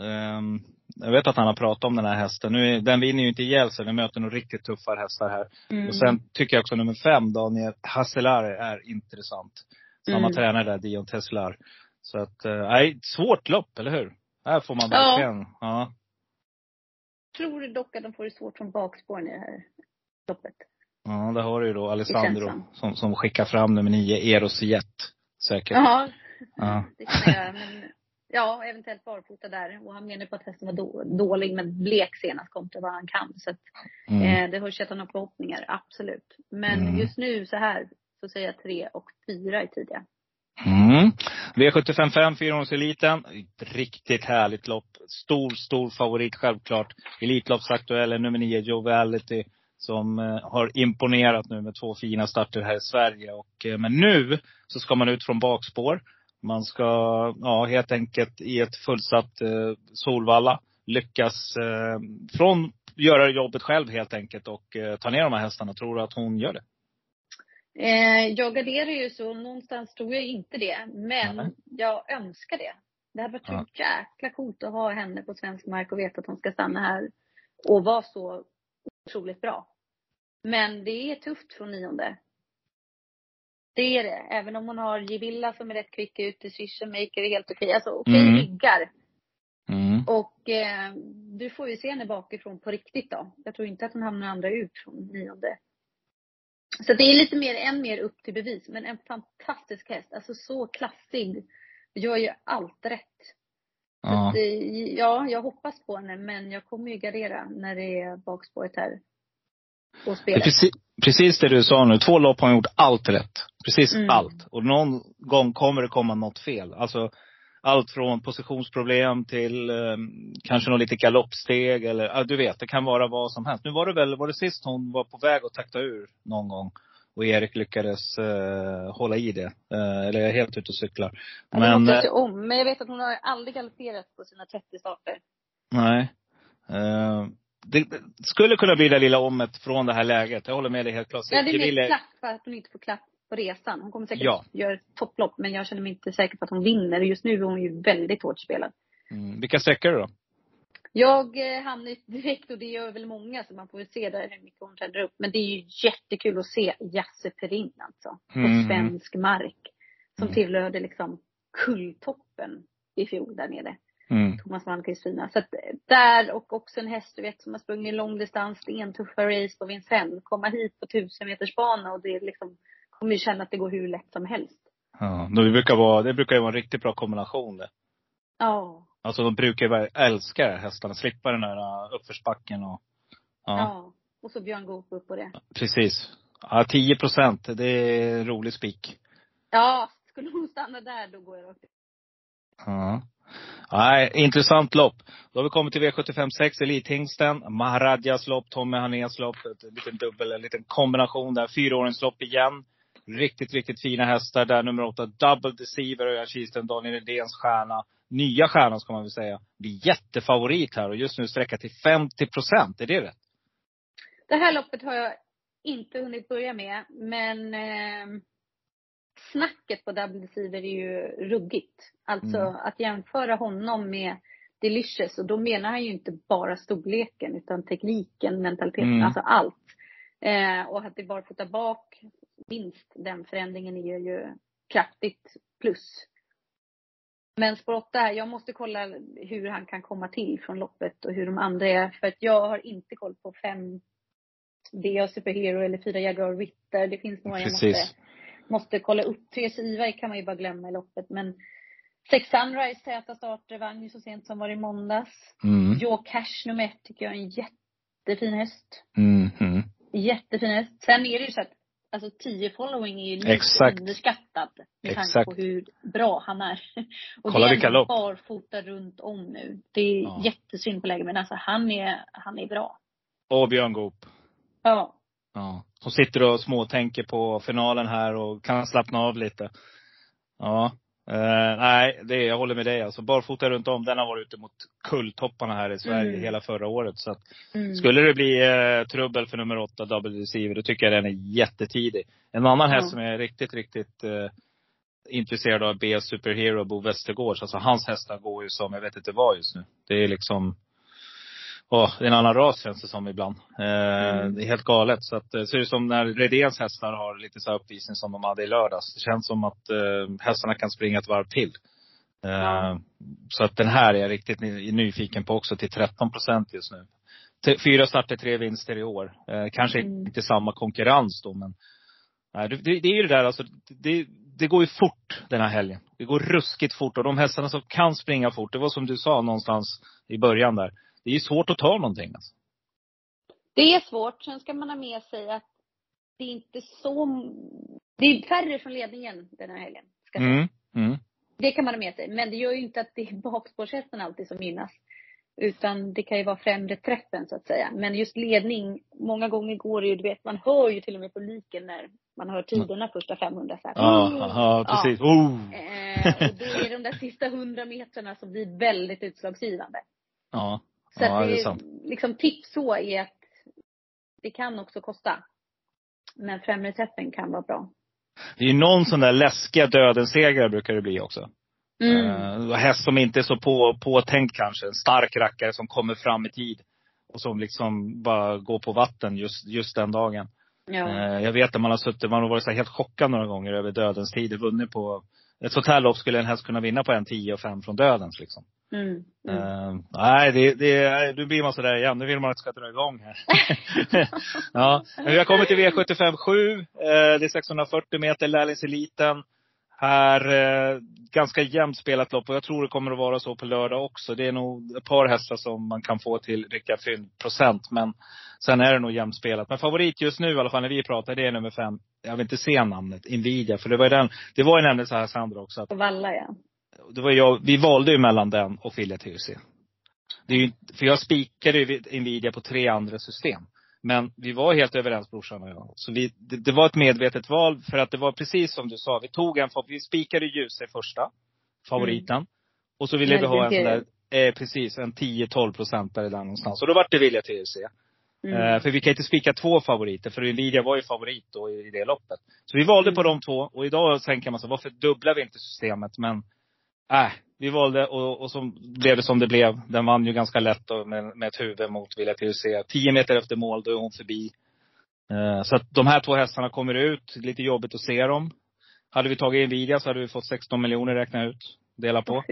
Ehm, jag vet att han har pratat om den här hästen. Nu, är- den vinner ju inte ihjäl sig. Den möter nog riktigt tuffare hästar här. Mm. Och sen tycker jag också nummer fem, Daniel Hasselare, är intressant. Samma Mm. tränare där, Dion Teslar. Så att, eh, nej, svårt lopp, eller hur? Här får man Ja. verkligen, ja. tror dock att de får det svårt från bakspåren i det här loppet. Ja, där har du ju då Alessandro som, som skickar fram nummer nio, Eros Jet. Säkert. Ja, Ja. det kan jag. Men ja, eventuellt barfota där. Och han menar på att hästen var då, dålig, men blek senast kontra vad han kan. Så att, Mm. eh, det hörs att han har förhoppningar, absolut. Men Mm. just nu så här, så säger jag tre och fyra i tidiga. Mm. V755, fyraåringseliten. Ett riktigt härligt lopp. Stor, stor favorit självklart. Elitloppsaktuell är nummer nio, Joviality. Som eh, har imponerat nu med två fina starter här i Sverige. Och, eh, men nu så ska man ut från bakspår. Man ska, ja helt enkelt i ett fullsatt eh, Solvalla lyckas eh, från göra jobbet själv helt enkelt och eh, ta ner de här hästarna. Tror du att hon gör det? Eh, jag garderar ju så någonstans tror jag inte det. Men Nej. jag önskar det. Det hade varit så jäkla coolt att ha henne på svensk mark och veta att hon ska stanna här och vara så otroligt bra. Men det är tufft från nionde. Det är det. Även om hon har Givilla som är rätt kvick ut, Decision Maker är helt okej. Alltså okej Mm. ryggar. Mm. Och eh, du får ju se henne bakifrån på riktigt då. Jag tror inte att hon hamnar andra ut från nionde. Så det är lite mer, än mer upp till bevis. Men en fantastisk häst. Alltså så klassig. Gör ju allt rätt. Ja. att, eh, ja, jag hoppas på henne. Men jag kommer ju gardera när det är bakspåret här. Det är precis, precis det du sa nu. Två lopp har hon gjort allt rätt. Precis Mm. allt. Och någon gång kommer det komma något fel. Alltså allt från positionsproblem till eh, kanske något litet galoppsteg eller, ja, du vet, det kan vara vad som helst. Nu var det väl, var det sist hon var på väg att takta ur någon gång? Och Erik lyckades eh, hålla i det. Eh, eller jag är helt ute och cyklar. Ja, Men, måste jag eh, om. Men jag vet att hon har aldrig galopperat på sina 30 starter. nej. Det, det skulle kunna bli det lilla ommet från det här läget. Jag håller med dig helt klart. Ja, det är mer klapp för att hon inte får klapp på resan. Hon kommer säkert Ja. göra topplopp, men jag känner mig inte säker på att hon vinner. Just nu är hon ju väldigt hårt spelad. Mm. Vilka sträckor då? Jag eh, hamnar direkt, och det gör väl många, så man får väl se där hur mycket hon träder upp. Men det är ju jättekul att se Jasse Perin alltså. På Mm. svensk mark. Som Mm. tillhörde liksom kulltoppen i fjol där nere. Mm. Thomas Malmqvist fina. Så att där och också en häst du vet som har sprungit långdistans, stentuffa race på Vincennes. Komma hit på tusen meters bana och det liksom, kommer ju känna att det går hur lätt som helst. Ja, det brukar vara, det brukar ju vara en riktigt bra kombination det. Ja. Alltså de brukar ju älska hästarna, slippa den här uh, uppförsbacken och Ja. ja, Och så Björn Goop upp på det. precis. Ja, 10 procent, det är en rolig spik. Ja, skulle hon stanna där då går jag rakt. Ja. Nej, intressant lopp. Då har vi kommit till V75 6, Elithingsten. Maharadjas lopp, Tommy Hanés lopp. En liten dubbel, en liten kombination där. Fyraåringslopp igen. Riktigt, riktigt fina hästar. Där nummer åtta, Double Deceiver, Örjan Kihlström, Daniel Redéns stjärna. Nya stjärnan ska man väl säga. Blir jättefavorit här och just nu sträcka till 50 procent. Är det rätt? Det här loppet har jag inte hunnit börja med, men eh, snacket på Deceiver är ju ruggigt. Alltså Mm. att jämföra honom med Delicious, och då menar han ju inte bara storleken utan tekniken, mentaliteten, Mm. alltså allt. Eh, och att det bara fota bak, minst den förändringen är ju kraftigt plus. Men spår 8 här, jag måste kolla hur han kan komma till från loppet och hur de andra är. För att jag har inte koll på fem DA Superhero eller fyra Jaguar Ritter. Det finns några jag måste, Precis. Måste kolla upp. Therese Ivar kan man ju bara glömma i loppet. Men Sex Sunrise täta starter, vann ju så sent som var i måndags. Mm. Joe Cash nummer ett tycker jag är en jättefin häst. Mm. Mm. Jättefin häst. Sen är det ju så att alltså 10 following är ju lite Exakt. underskattad. Med tanke Exakt. på hur bra han är. (laughs) Och Kolla det är vilka lopp. barfota runt om nu. Det är Ja. jättesynd på läge men alltså han är, han är bra. Och Björn Goop. Ja. Ja. Hon sitter och småtänker på finalen här och kan slappna av lite. Ja. Eh, nej, det, jag håller med dig. Alltså, barfota runt om, den har varit ute mot kulltopparna här i Sverige Mm. hela förra året. Så att, Mm. skulle det bli eh, trubbel för nummer åtta, double receiver, då tycker jag den är jättetidig. En annan häst Ja. som jag är riktigt, riktigt eh, intresserad av, B Superhero, Bo Westergårds. Alltså hans hästar går ju som, jag vet inte vad just nu. Det är liksom, åh, det är en annan ras känns det som ibland. Eh, Mm. Det är helt galet. Så att, eh, så är det som när Redéns hästar har lite så uppvisning som de hade i lördags. Det känns som att eh, hästarna kan springa ett varv till. Eh, Ja. Så att den här är jag riktigt ny- nyfiken på också till 13 procent just nu. Fyra starter, tre vinster i år. Eh, kanske Mm. inte samma konkurrens då, men nej, det, det det är ju det där alltså. Det, det går ju fort den här helgen. Det går ruskigt fort. Och de hästarna som kan springa fort, det var som du sa någonstans i början där. Det är svårt att ta någonting alltså. Det är svårt. Sen ska man ha med sig att det är inte så... Det är färre från ledningen den här helgen. Ska. Mm. Mm. Det kan man ha med sig. Men det gör ju inte att det är bakspårshästen alltid som gynnas. Utan det kan ju vara främre träffen så att säga. Men just ledning, många gånger går det ju, du vet, man hör ju till och med publiken när man hör tiderna första 500 så här. Ja, Mm. ja, precis. Oh. Eh, och det är de där sista 100 metrarna som blir väldigt utslagsgivande. Ja. Så ja, att det är sant. liksom tips så är att det kan också kosta. Men främre träffen kan vara bra. Det är ju någon sån där läskiga dödens-segrare brukar det bli också. Mm. Uh, häst som inte är så på, påtänkt kanske. En stark rackare som kommer fram i tid. Och som liksom bara går på vatten just, just den dagen. Ja. Eh, jag vet att man har suttit, man har varit så helt chockad några gånger över dödens tid. Vunnit på, ett sånt här lopp skulle en häst kunna vinna på en 10 och 5 från dödens liksom. Mm. Mm. Eh, nej, det, det, nu blir man sådär igen. Nu vill man att det ska dra igång här. (laughs) (laughs) ja, men vi har kommit till V75 7. Eh, det är 640 meter, lärlingseliten. Här, eh, ganska jämnt spelat lopp och jag tror det kommer att vara så på lördag också. Det är nog ett par hästar som man kan få till riktiga fyndprocent. Men sen är det nog jämnt spelat. Men favorit just nu i alla fall när vi pratar, det är nummer fem. Jag vill inte se namnet, Invidia. För det var ju den, det var ju nämligen så här Sandra också att Valla ja. Det var jag, vi valde ju mellan den och Filia TUC. Det är ju, för jag spikade ju Nvidia på tre andra system. Men vi var helt överens brorsan och jag. Så vi, det, det var ett medvetet val för att det var precis som du sa. Vi tog en, vi spikade ljus i första, favoriten. Och så ville vi ha en sån där, eh, precis, en 10-12 procentare där någonstans. Och då vart det Vilja TUC. Mm. Eh, för vi kan inte spika två favoriter, för Nvidia var ju favorit då i, i det loppet. Så vi valde på Mm. de två. Och idag tänker man så, varför dubblar vi inte systemet? Men, äh, vi valde och, och så blev det som det blev. Den vann ju ganska lätt då, med, med ett huvud mot Villa TUC. Tio meter efter mål, då är hon förbi. Eh, så att de här två hästarna kommer ut. Lite jobbigt att se dem. Hade vi tagit Nvidia så hade vi fått 16 miljoner räkna ut. Dela på.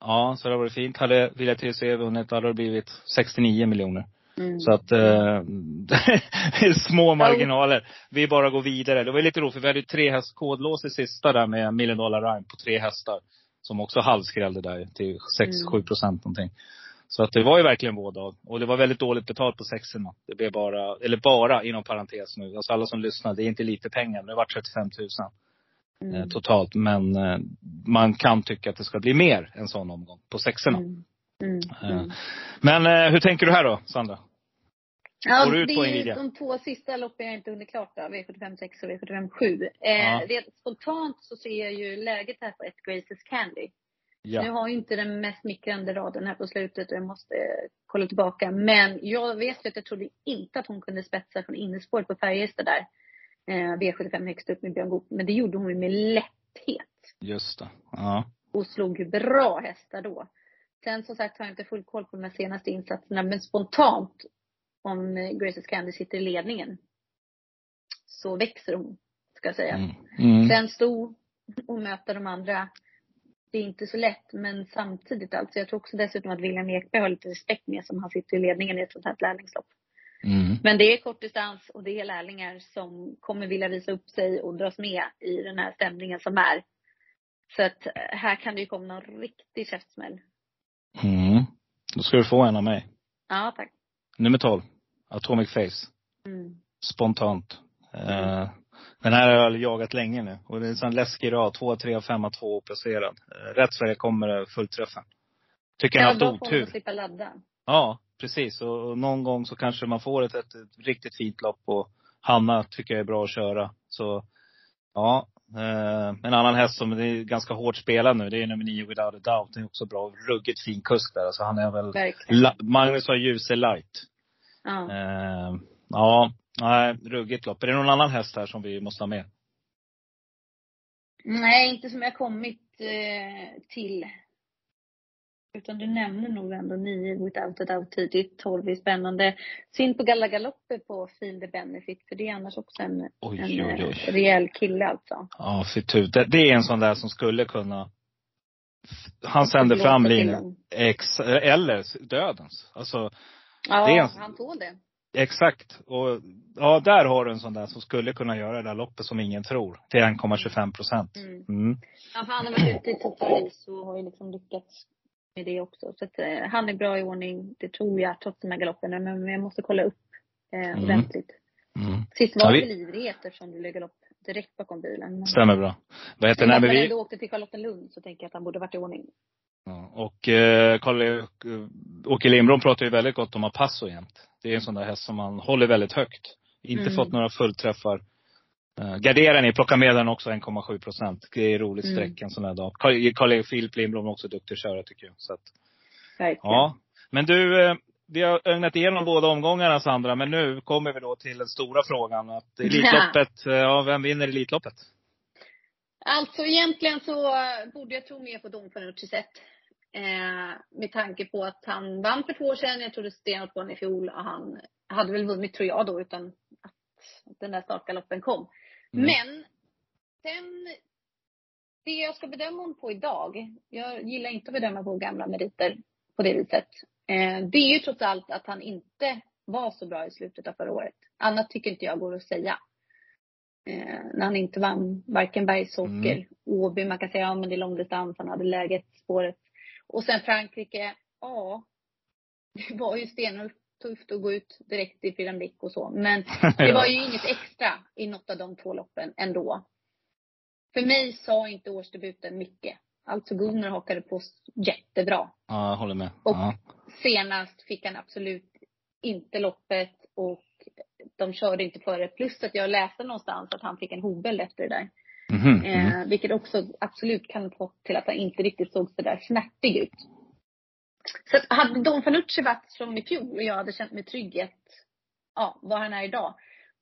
Ja, så det var det fint. Hade Villa TUC vunnit, hade det blivit 69 miljoner. Mm. Så att, eh, det (laughs) är små marginaler. Vi bara går vidare. Det var lite roligt, för vi hade ju tre häst kodlås i sista där med Million Dollar Rhyme på tre hästar. Som också halvskrällde där till 6-7 Mm. procent någonting. Så att det var ju verkligen vår dag. Och det var väldigt dåligt betalt på sexorna. Det blev bara, eller bara inom parentes nu. Alltså alla som lyssnar, det är inte lite pengar. Det var 35 000 eh, Mm. totalt. Men eh, man kan tycka att det ska bli mer en sån omgång på sexorna. Mm. Mm. Eh, Mm. Men eh, hur tänker du här då, Sandra? Ja, Går ut på Nvidia? de två sista loppen jag inte hunnit klart då, V75 6 och V75 7. Eh, Ja. Rent spontant så ser jag ju läget här på ett Graces Candy. Nu Ja. har ju inte den mest smickrande raden här på slutet och jag måste eh, kolla tillbaka. Men jag vet ju att jag trodde inte att hon kunde spetsa från innerspåret på Färjestad där. Eh, V75 högst upp med Björn Goop. Men det gjorde hon ju med lätthet. Just det. Ja. Och slog ju bra hästar då. Sen som sagt har jag inte full koll på de här senaste insatserna. Men spontant, om eh, Graces Candy sitter i ledningen, så växer hon, ska jag säga. Mm. Mm. Sen stå och möta de andra det är inte så lätt. Men samtidigt alltså. Jag tror också dessutom att William Ekberg har lite respekt med som han sitter i ledningen i ett sånt här lärlingslopp. Mm. Men det är kortdistans och det är lärlingar som kommer vilja visa upp sig och dras med i den här stämningen som är. Så att eh, här kan det ju komma någon riktig käftsmäll. Mm. Då ska du få en av mig. Ja, tack. Nummer 12. Atomic Face. Mm. Spontant. Eh, den här har jag jagat länge nu. Och det är en sån läskig rad. 2, 3, 5, 2 oplacerad. Eh, rätt så kommer det fullträffen. Tycker jag har Ja, haft otur. slippa ladda. Ja, precis. Och, och någon gång så kanske man får ett, ett, ett riktigt fint lopp. Och Hanna tycker jag är bra att köra. Så ja. Eh, en annan häst som det är ganska hårt spelad nu, det är nummer 9 Without a Doubt. Det är också bra. Ruggigt fin kusk där. Alltså han är väl. La, Magnus har ljuse light. Ja. Eh, ja, nej, ruggigt lopp. Är det någon annan häst här som vi måste ha med? Nej, inte som jag kommit eh, till. Utan du nämner nog ändå nio without a doubt tidigt. 12 är spännande. Synd på Galla Galoppe på Feel the Benefit. För det är annars också en, Oj, en oj, eh, oj. rejäl kille alltså. Ja, fitut. Det, det är en sån där som skulle kunna han sänder fram linjen. Ex, eller dödens. Alltså, Ja, Det han tål det. exakt. Och ja, där har du en sån där som skulle kunna göra det där loppet som ingen tror. Till 1,25 procent. Mm. Mm. Ja, för han har varit ute i race och har ju liksom lyckats med det också. Så att, eh, han är bra i ordning. Det tror jag, trots de här galopperna. Men jag måste kolla upp eh, Mm. ordentligt. Mm. Sist var Ja, vi- väl ivrighet eftersom du lägger galopp direkt bakom bilen. Stämmer bra. Vad heter den? han vi, ändå åkte till Charlottenlund så tänker jag att han borde varit i ordning. Ja, och eh, Karl, eh, Åke Lindblom pratar ju väldigt gott om Apasso jämt. Det är en sån där häst som man håller väldigt högt. Inte Mm. fått några fullträffar. Uh, gardera ni, plocka med den också 1,7 procent. Det är roligt Mm. streck en sån här dag. Karl-Erik Filip Lindblom är också duktig att köra tycker jag. Så att, Verkligen. ja. Men du, eh, vi har ögnat igenom båda omgångarna Sandra, men nu kommer vi då till den stora frågan. Att (laughs) Elitloppet, eh, ja vem vinner Elitloppet? Alltså egentligen så borde jag tro mer på Dom Fanucci sett. Eh, med tanke på att han vann för två år sedan. Jag trodde stenhårt på honom i fjol. Och han hade väl vunnit tror jag då utan att den där startgaloppen kom. Mm. Men sen, det jag ska bedöma honom på idag. Jag gillar inte att bedöma på gamla meriter på det viset. Eh, det är ju trots allt att han inte var så bra i slutet av förra året. Annat tycker inte jag går att säga. Eh, när han inte vann varken Bergsåker, Mm. Åby. Man kan säga, ja men det är långdistans, han hade läget, spåret. Och sen Frankrike, ja. Det var ju stentufft att gå ut direkt i Pyramid och så. Men (laughs) det var ju inget extra i något av de två loppen ändå. För mig sa inte årsdebuten mycket. Alltså Gunnar hakade på jättebra. Ja, jag håller med. Och Ja. senast fick han absolut inte loppet och de körde inte före. Plus att jag läste någonstans att han fick en hovbäll efter det där. Mhm, Eh, mhm. vilket också absolut kan få till att han inte riktigt såg så där snärtig ut. Så att hade Don Fanucci varit som i fjol och jag hade känt mig trygg i ja, var han är idag.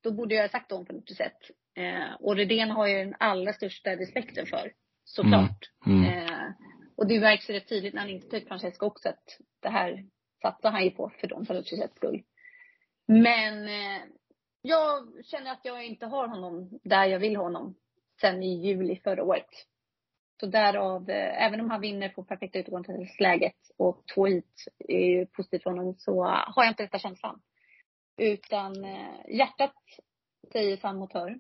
Då borde jag ha sagt Don Fanucci sett. Eh, och Redén har jag den allra största respekten för. Såklart. Mm. Eh, och det märks rätt tydligt när han inte tog Francesco också att det här satsar han ju på för Don Fanuccis skull. Men eh, jag känner att jag inte har honom där jag vill ha honom sen i juli förra året. Så därav, eh, även om han vinner på perfekta utgångsläget och två hit är positivt för honom så har jag inte rätta känslan. Utan eh, hjärtat säger Samotör,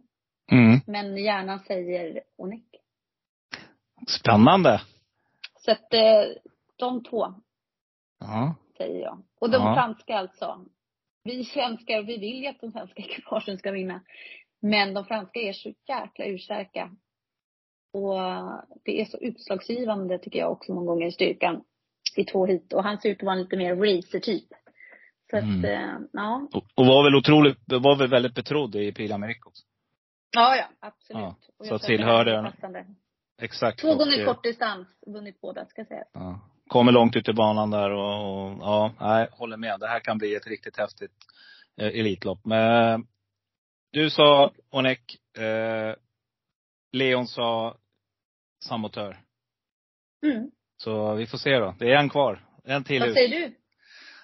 Mm. men hjärnan säger Onek. Spännande. Så att eh, de två Ja. säger jag. Och de Ja. franska alltså. Vi svenskar, vi vill ju att de svenska ekipagen ska vinna. Men de franska är så jäkla urstarka. Och det är så utslagsgivande tycker jag också många gånger i styrkan i två hit. Och han ser ut att vara en lite mer racer-typ. Så att, Mm. eh, ja. Och, var väl otroligt, var väl väldigt betrodd i d'Amérique också. Ja, ja, absolut. Ja, Och så tillhörde passande. Exakt. Två Och, gånger eh, kortdistans, vunnit båda ska jag säga. Ja. Kommer långt ut i banan där och, och ja, nej, håller med. Det här kan bli ett riktigt häftigt eh, Elitlopp. Men du sa Onek, eh, Leon sa Samotör. Mm. Så vi får se då. Det är en kvar. En till Vad ut. säger du?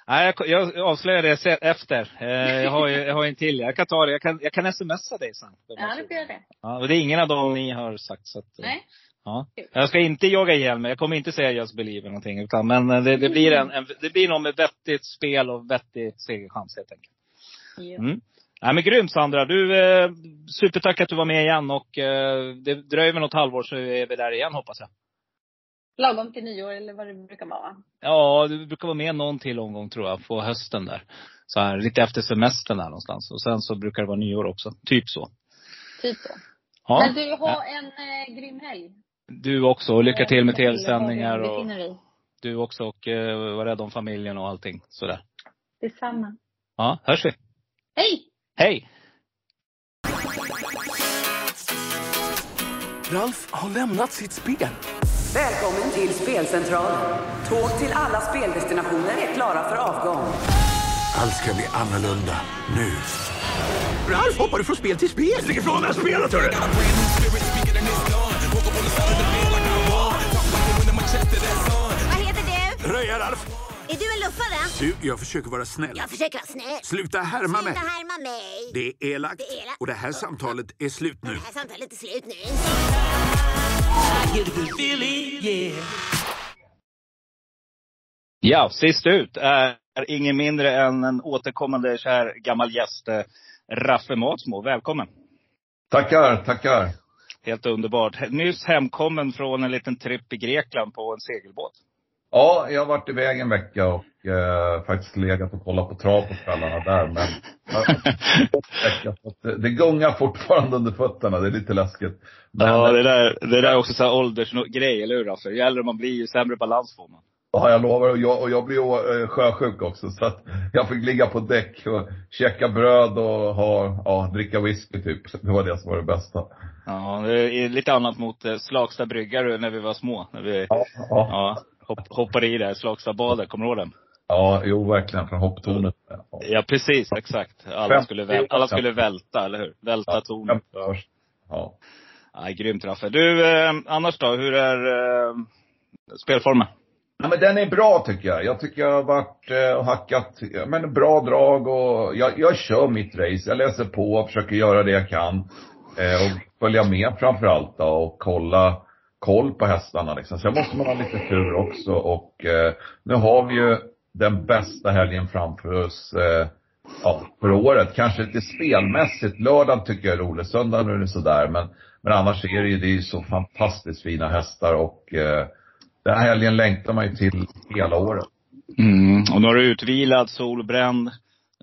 Nej, jag, jag avslöjar det efter. Eh, jag, har, jag har en till. Jag kan ta det. Jag kan, jag kan smsa dig sen. Ja, du får göra det. Ja, och det är ingen av dem ni har sagt. Så att, eh, Nej. Ja. Jag ska inte jaga ihjäl mig. Jag kommer inte säga Just Believe någonting. Utan, men eh, det, det blir en, en, det blir någon med vettigt spel och vettig segerchans helt enkelt. Mm. Nej men grymt Sandra. Du, eh, supertack att du var med igen och eh, det dröjer väl något halvår så är vi där igen hoppas jag. Lagom till nyår eller vad det brukar vara. Ja, du brukar vara med någon till omgång tror jag, på hösten där. Så här, lite efter semestern där någonstans. Och sen så brukar det vara nyår också. Typ så. Typ så. Ja. Men du, ha en eh, grym helg. Du också. Och lycka till med tv-sändningar och du också. Och eh, var rädd om familjen och allting sådär. Detsamma. Ja, hörs vi. Hej! Hej! Ralf har lämnat sitt spel. Välkommen till Spelcentralen. Tåg till alla speldestinationer är klara för avgång. Allt ska bli annorlunda nu. Ralf hoppade från spel till spel. Stick ifrån det här spelet hörru! Vad heter du? Röja Ralf. Är du en luffare? Du, jag försöker vara snäll. Jag försöker vara snäll. Sluta härma mig. Sluta härma mig. Det är elakt. Det är elakt. Och det här samtalet är slut nu. Det här samtalet är slut nu. Ja, sist ut är ingen mindre än en återkommande kär gammal gäst, eh, Raffe Matsmo. Välkommen! Tackar, tackar. Helt underbart. Nyss hemkommen från en liten tripp i Grekland på en segelbåt. Ja, jag har varit iväg en vecka och eh, faktiskt legat och kollat på trav på kvällarna där. Men det, (laughs) det gungar fortfarande under fötterna. Det är lite läskigt. Men, Ja, det där, det där är också så här åldersgrej, eller hur Raffe? Ju äldre man blir, ju sämre balans får man. Ja, jag lovar. Och jag, och jag blir ju eh, sjösjuk också. Så att jag fick ligga på däck och käka bröd och ha, ja, dricka whisky typ. Det var det som var det bästa. Ja, det är lite annat mot eh, Slagsta brygga när vi var små. När vi Ja, ja. ja, hopp, hoppade i där Slagstabadet, kommer du ihåg den? ja jo verkligen. Från hopptornet. Ja. Ja, precis. Exakt. Alla skulle, väl, alla skulle välta, eller hur? Välta tornet. Ja. Ja, grymt Raffe. Du, eh, annars då? Hur är eh, spelformen? Ja, men den är bra tycker jag. Jag tycker jag har varit eh, och hackat, men bra drag och jag, jag kör mitt race. Jag läser på och försöker göra det jag kan. Eh, och följa med framförallt då och kolla, koll på hästarna liksom. Sen måste man ha lite tur också och eh, nu har vi ju den bästa helgen framför oss eh, ja, för året. Kanske lite spelmässigt. Lördagen tycker jag är rolig. Söndagen är det sådär. Men, men annars är det ju, det är ju så fantastiskt fina hästar och eh, den här helgen längtar man ju till hela året. Mm. Och nu har du utvilad, solbränd,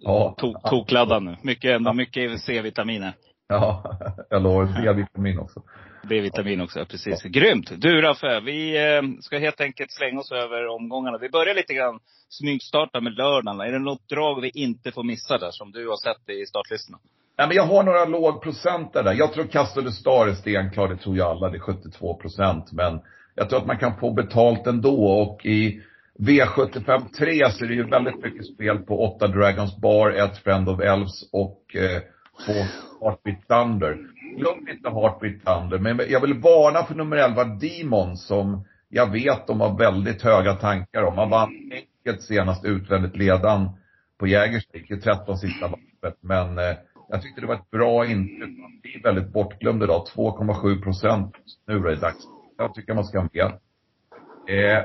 Ja. to- tokladdad nu. Mycket, ändå mycket C-vitaminer. Ja, (laughs) jag lovar. D-vitamin också. B-vitamin också, precis. Grymt! Du Raffe, vi eh, ska helt enkelt slänga oss över omgångarna. Vi börjar lite grann smygstarta med lördagen. Är det något drag vi inte får missa där, som du har sett i startlistorna? Nej, men jag har några lågprocentare där. Jag tror Castle Star är stenklar, det tror jag alla. Det är 72 procent. Men jag tror att man kan få betalt ändå och i V75 3 så är det ju väldigt mycket spel på 8 Dragons Bar, ett Friend of Elves och eh, Heartbeat Thunder. Glöm inte Heartbeat Thunder, men jag vill varna för nummer 11 Demon som jag vet de har väldigt höga tankar om. Han vann enkelt senast utvändigt ledan på Jägersvik i 13 sista loppet. Men eh, jag tyckte det var ett bra intryck. Man blir väldigt bortglömd idag. 2,7 procent nu är det dags. Jag tycker man ska ha med. Eh,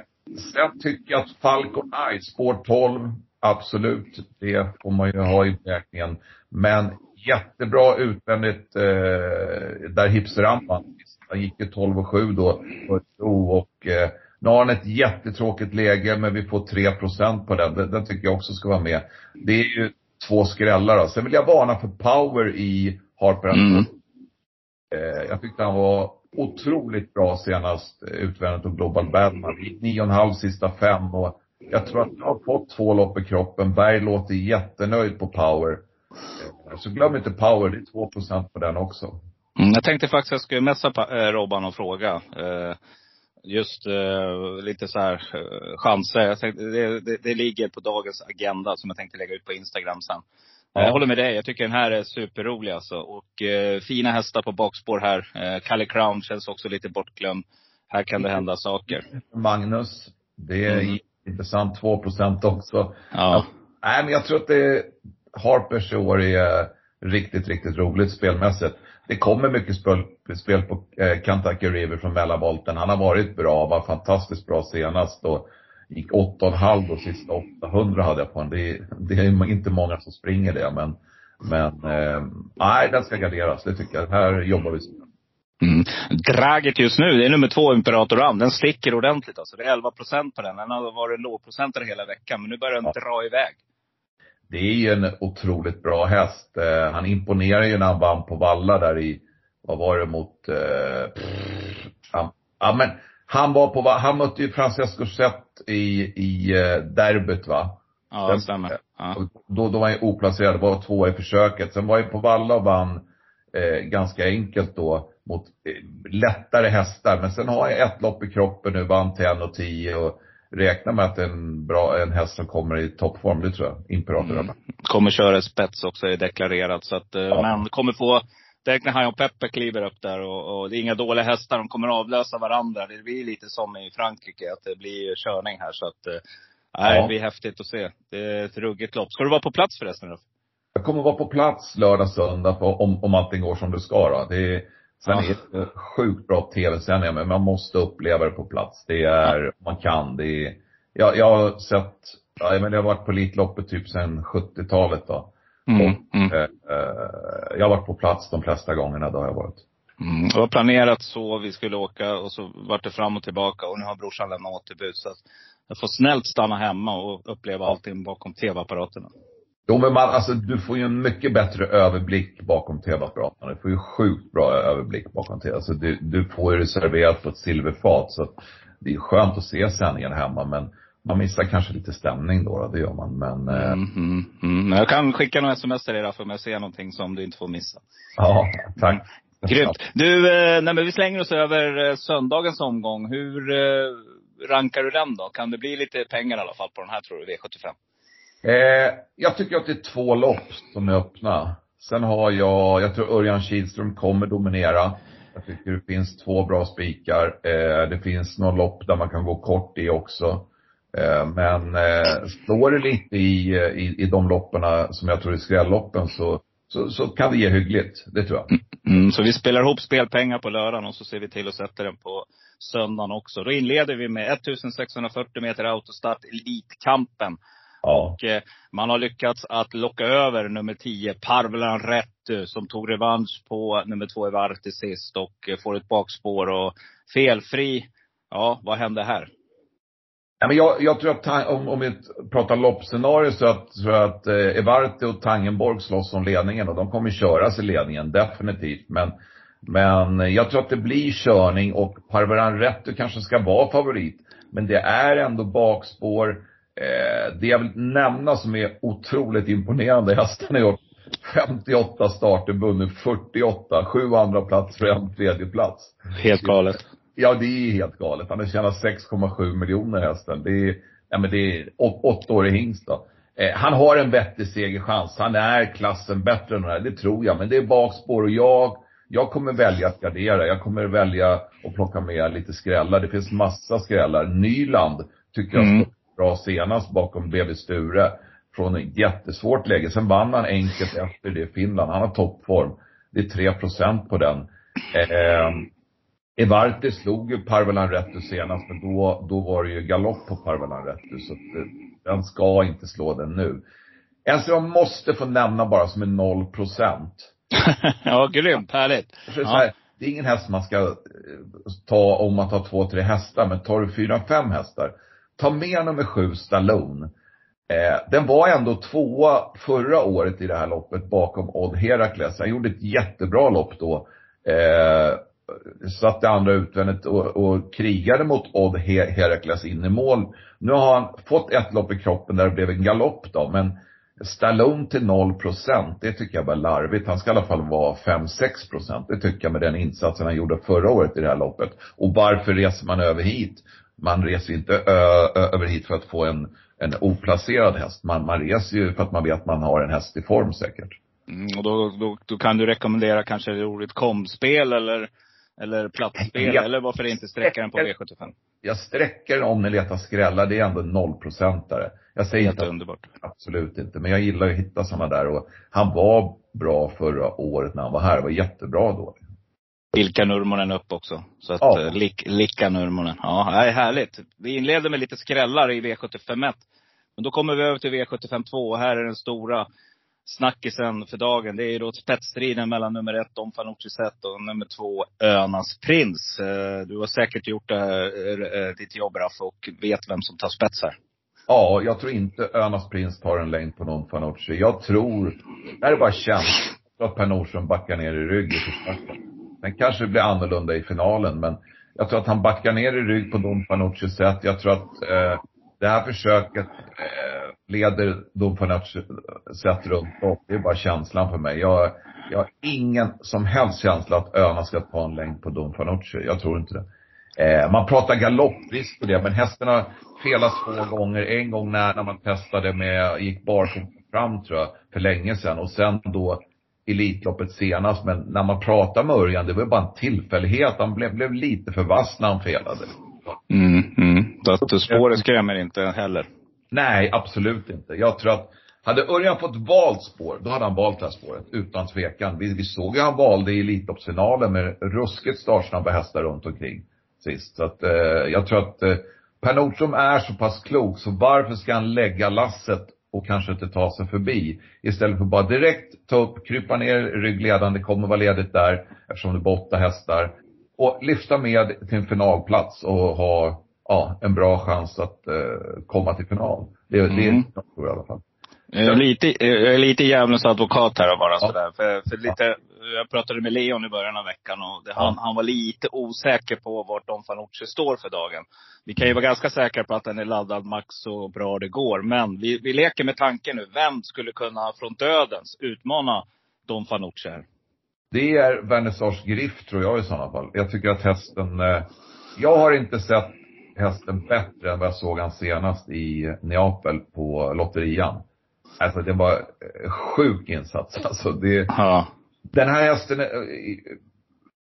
sen tycker jag att Falcon Eye, spår 12, absolut. Det får man ju ha i beräkningen. Men jättebra utvändigt eh, där hipsterrampan. Han gick ju 12 och 7 då för tro och eh, nu har han ett jättetråkigt läge men vi får 3 procent på den. den. Den tycker jag också ska vara med. Det är ju två skrällar då. Sen vill jag varna för power i Harper Mm. eh, Jag tyckte han var otroligt bra senast eh, utvändigt och Global Badman. Gick 9,5 sista fem och jag tror att jag har fått två lopp i kroppen. Berg låter jättenöjd på power. Eh, Så glöm inte power, det är 2 procent på den också. Mm, jag tänkte faktiskt jag skulle messa eh, Robban och fråga. Eh, just lite så här chanser. Jag tänkte, det, det, det ligger på dagens agenda som jag tänkte lägga ut på Instagram sen. Ja. Jag håller med dig. Jag tycker den här är superrolig alltså. Och eh, fina hästar på bakspår här. Eh, Crown känns också lite bortglömd. Här kan det hända saker. Magnus, det är Mm. intressant, 2 procent också. Ja. Nej, men jag tror att det, Harpers i år är riktigt, riktigt roligt spelmässigt. det kommer mycket spel, spel på eh, Kentucky River från mellanvolten. Han har varit bra, var fantastiskt bra senast och gick 8,5 och sista 800 hade jag på honom. Det, det är inte många som springer det men, men, eh, nej den ska garderas, det tycker jag. Här jobbar vi. Mm. Draget just nu, det är nummer två, Imperator Ram. Den sticker ordentligt alltså. Det är 11 procent på den. Den har varit lågprocentare hela veckan, men nu börjar den ja. dra iväg. Det är ju en otroligt bra häst. Eh, han imponerar ju när han vann på Valla där i, vad var det mot, eh, pff, han, ja men, han var på, han mötte ju Francesco Zet i, i uh, derbyt va? Ja, det stämmer. Ja. Då, då var han oplacerad, var två i försöket. Sen var han på Valla och vann eh, ganska enkelt då mot eh, lättare hästar. Men sen har jag ett lopp i kroppen nu, vann till 1,10 och räknar med att en bra, en häst som kommer i toppform, det tror jag. Imperator. Mm. Kommer köra spets också, är deklarerat. Så att, eh, ja. men kommer få Tänk när han och Peppe kliver upp där och, och, det är inga dåliga hästar. De kommer avlösa varandra. Det blir lite som i Frankrike, att det blir körning här. Så att, eh, nej, ja. det blir häftigt att se. Det är ett ruggigt lopp. Ska du vara på plats förresten? Då? Jag kommer vara på plats lördag, söndag om, om allting går som det ska då. Det är, sen ja. är det sjukt bra tv-sändningar, men man måste uppleva det på plats. Det är, man kan. Det är, jag, jag har sett, ja, men jag har varit på Elitloppet typ sedan 70-talet då. Mm, och, mm. Eh, eh, jag har varit på plats de flesta gångerna, då har jag varit. Mm. Det var planerat så vi skulle åka och så vart det fram och tillbaka och nu har brorsan lämnat återbud. Så att jag får snällt stanna hemma och uppleva allting bakom tv-apparaterna. Jo men man, alltså du får ju en mycket bättre överblick bakom tv-apparaterna. Du får ju sjukt bra överblick bakom tv. Alltså du, du får ju det serverat på ett silverfat. Så det är skönt att se sändningen hemma men man missar kanske lite stämning då, då det gör man. Men, eh... mm, mm, mm. jag kan skicka några sms till dig då, om jag ser någonting som du inte får missa. Ja, tack. Mm. Grymt. Du, eh, nej men vi slänger oss över eh, söndagens omgång. Hur eh, rankar du den då? Kan det bli lite pengar i alla fall på den här tror du, V75? Eh, jag tycker att det är två lopp som är öppna. Sen har jag, jag tror Örjan Kihlström kommer dominera. Jag tycker det finns två bra spikar. Eh, det finns några lopp där man kan gå kort i också. Eh, men eh, står det lite i, eh, i, i de loppen som jag tror är skrälloppen så, så, så kan det ge hyggligt. Det tror jag. Mm, så vi spelar ihop spelpengar på lördagen och så ser vi till att sätta den på söndagen också. Då inleder vi med 1640 meter autostart, Elitkampen. Ja. Och eh, man har lyckats att locka över nummer 10, Parvelan Rättu, som tog revansch på nummer 2 Evarti sist och eh, får ett bakspår och felfri. Ja, vad hände här? Ja, men jag, jag tror att, om, om vi pratar loppscenario så att, så att eh, Evarte och Tangenborg slåss om ledningen och de kommer köras i ledningen, definitivt. Men, men jag tror att det blir körning och Parveran Rättu kanske ska vara favorit. Men det är ändå bakspår. Eh, det jag vill nämna som är otroligt imponerande, hästen har gjort 58 starter, vunnit 48, sju andra plats för en tredje plats. Helt galet. Ja, det är helt galet. Han har tjänat 6,7 miljoner hästen. Det är, ja men det är åttaårig hingst då. Eh, han har en vettig segerchans. Han är klassen bättre än den här, det tror jag. Men det är bakspår och jag, jag kommer välja att gardera. Jag kommer välja att plocka med lite skrällar. Det finns massa skrällar. Nyland tycker jag mm. Bra senast bakom BB Sture. Från ett jättesvårt läge. Sen vann han enkelt efter det i Finland. Han har toppform. Det är 3 procent på den. Eh, Evarte slog ju Parvelan Rettu senast, men då, då var det ju galopp på Parvelan Rettu, så att, eh, den ska inte slå den nu. En som jag måste få nämna bara som är noll procent. (laughs) ja, grymt. Härligt. Så ja. Här, det är ingen häst man ska eh, ta om man tar två, tre hästar, men tar du fyra, fem hästar, ta med nummer sju, Stallone. Eh, den var ändå tvåa förra året i det här loppet bakom Odd Herakles. Han gjorde ett jättebra lopp då. Eh, satte andra utvändigt och, och krigade mot Odd Herakles in i mål. Nu har han fått ett lopp i kroppen där det blev en galopp då, men Stallone till 0 procent, det tycker jag var larvigt. Han ska i alla fall vara 5-6 procent. Det tycker jag med den insatsen han gjorde förra året i det här loppet. Och varför reser man över hit? Man reser inte över hit för att få en, en oplacerad häst. Man, man reser ju för att man vet att man har en häst i form säkert. Mm, och då, då, då kan du rekommendera kanske roligt komspel eller eller plattspel, jag, eller varför inte sträcka den på V75? Jag sträcker om ni letar skrälla, det är ändå en nollprocentare. Jag säger Helt inte underbart. Absolut inte. Men jag gillar att hitta sådana där och han var bra förra året när han var här. var jättebra då. Ilka Nurmonen upp också. Så att, Ja. ja. Lik, Lika Nurmonen. Ja, det är härligt. Vi inleder med lite skrällar i V751. Men då kommer vi över till V752 och här är den stora snackisen för dagen. Det är då spetsstriden mellan nummer ett, Dom Fanucci och nummer två, Önas Prins. Eh, Du har säkert gjort det här, eh, ditt jobb Raff och vet vem som tar spets här. Ja, jag tror inte Önas Prins tar en längd på någon Fanucci. Jag tror, det här är bara känsla, att Per Nordström backar ner i rygg i starten. Sen kanske det blir annorlunda i finalen, men jag tror att han backar ner i rygg på Don Fanucci sätt. Jag tror att eh, det här försöket eh, leder Don Fanucci sätt runt om. Det är bara känslan för mig. Jag, jag har ingen som helst känsla att Öna ska ta en längd på Don Fanucci. Jag tror inte det. Eh, man pratar galopprisk på det, men hästen har felat två gånger. En gång när, när man testade med, gick barfota fram tror jag, för länge sedan. Och sen då Elitloppet senast. Men när man pratar med Örjan, det var bara en tillfällighet. Han blev, blev lite för vass när han felade. Mm, mm. Så att spåret skrämmer inte heller. Nej, absolut inte. Jag tror att hade Örjan fått valt spår, då hade han valt det här spåret. Utan tvekan. Vi, vi såg ju han valde i Elitloppsfinalen med ruskigt startsnabba hästar runt omkring sist. Så att eh, jag tror att eh, Per Nordström är så pass klok, så varför ska han lägga lasset och kanske inte ta sig förbi? Istället för bara direkt ta upp, krypa ner ryggledande, kommer vara ledigt där eftersom det är åtta hästar. Och lyfta med till en finalplats och ha ja, en bra chans att eh, komma till final. Det, det är Mm. jag tror i alla fall. Jag är lite, jag är lite djävulens advokat här bara sådär. För, för lite, jag pratade med Leon i början av veckan och det, han, han var lite osäker på vart Don Fanucci står för dagen. Vi kan ju vara ganska säkra på att den är laddad max så bra det går. Men vi, vi leker med tanken nu. Vem skulle kunna från dödens utmana Don Fanucci här? Det är Vernissage Griff tror jag i sådana fall. Jag tycker att hästen, eh, jag har inte sett hästen bättre än vad jag såg han senast i Neapel på lotterian. Alltså det var eh, sjuk insats (laughs) alltså. Det, Ja. Den här hästen, eh,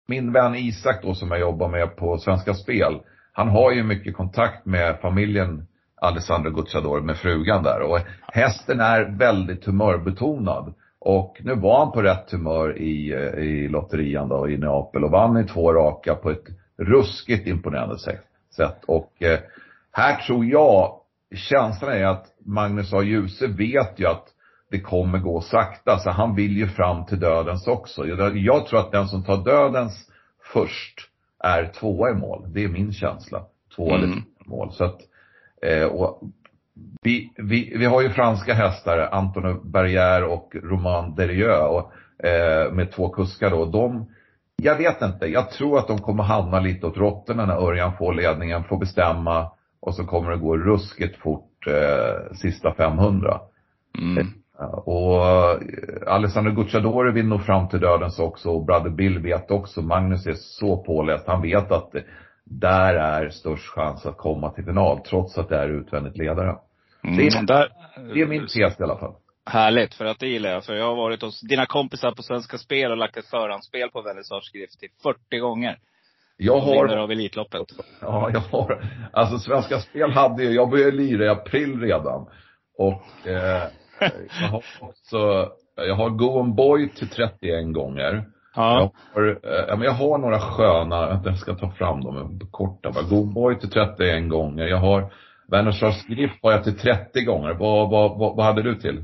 min vän Isak då som jag jobbar med på Svenska Spel, han har ju mycket kontakt med familjen Alessandro Gucciador, med frugan där. Och hästen är väldigt humörbetonad. Och nu var han på rätt humör i, eh, i lotterian då i Neapel och vann i två raka på ett ruskigt imponerande sätt. sätt. Och eh, här tror jag, känslan är att Magnus A. Djuse vet ju att det kommer gå sakta, så han vill ju fram till dödens också. Jag, tror att den som tar dödens först är tvåa i mål. Det är min känsla. Eller Mm. trea i mål. Så att, eh, vi, vi, vi har ju franska hästar, Anton Berger och Roman Derieux, och, eh, med två kuskar då. De, jag vet inte, jag tror att de kommer hamna lite åt råttorna när Örjan får ledningen, får bestämma och så kommer det gå ruskigt fort eh, sista 500. Mm. Ja, Och eh, Alessandro Gucciadori vill nog fram till dödens också och Brother Bill vet också. Magnus är så påläst. Han vet att där är störst chans att komma till final trots att det är utvändigt ledare. Mm. Det, är, Där, det är min tes i alla fall. Härligt, för att det gillar jag. För jag har varit hos dina kompisar på Svenska Spel och lagt ett förhandsspel på Vernissage Skrift till 40 gånger. Jag Som vinner har, av Elitloppet. ja jag har, alltså Svenska Spel hade ju, jag började lira i april redan. Och eh, (laughs) jag har också, jag har Go on Boy till 31 gånger. Ja. Jag, har, eh, jag har några sköna, jag ska ta fram dem korta bara. Go Boy till 31 gånger. Jag har Werner Skrift har jag till 30 gånger. Vad, vad, vad, vad hade du till?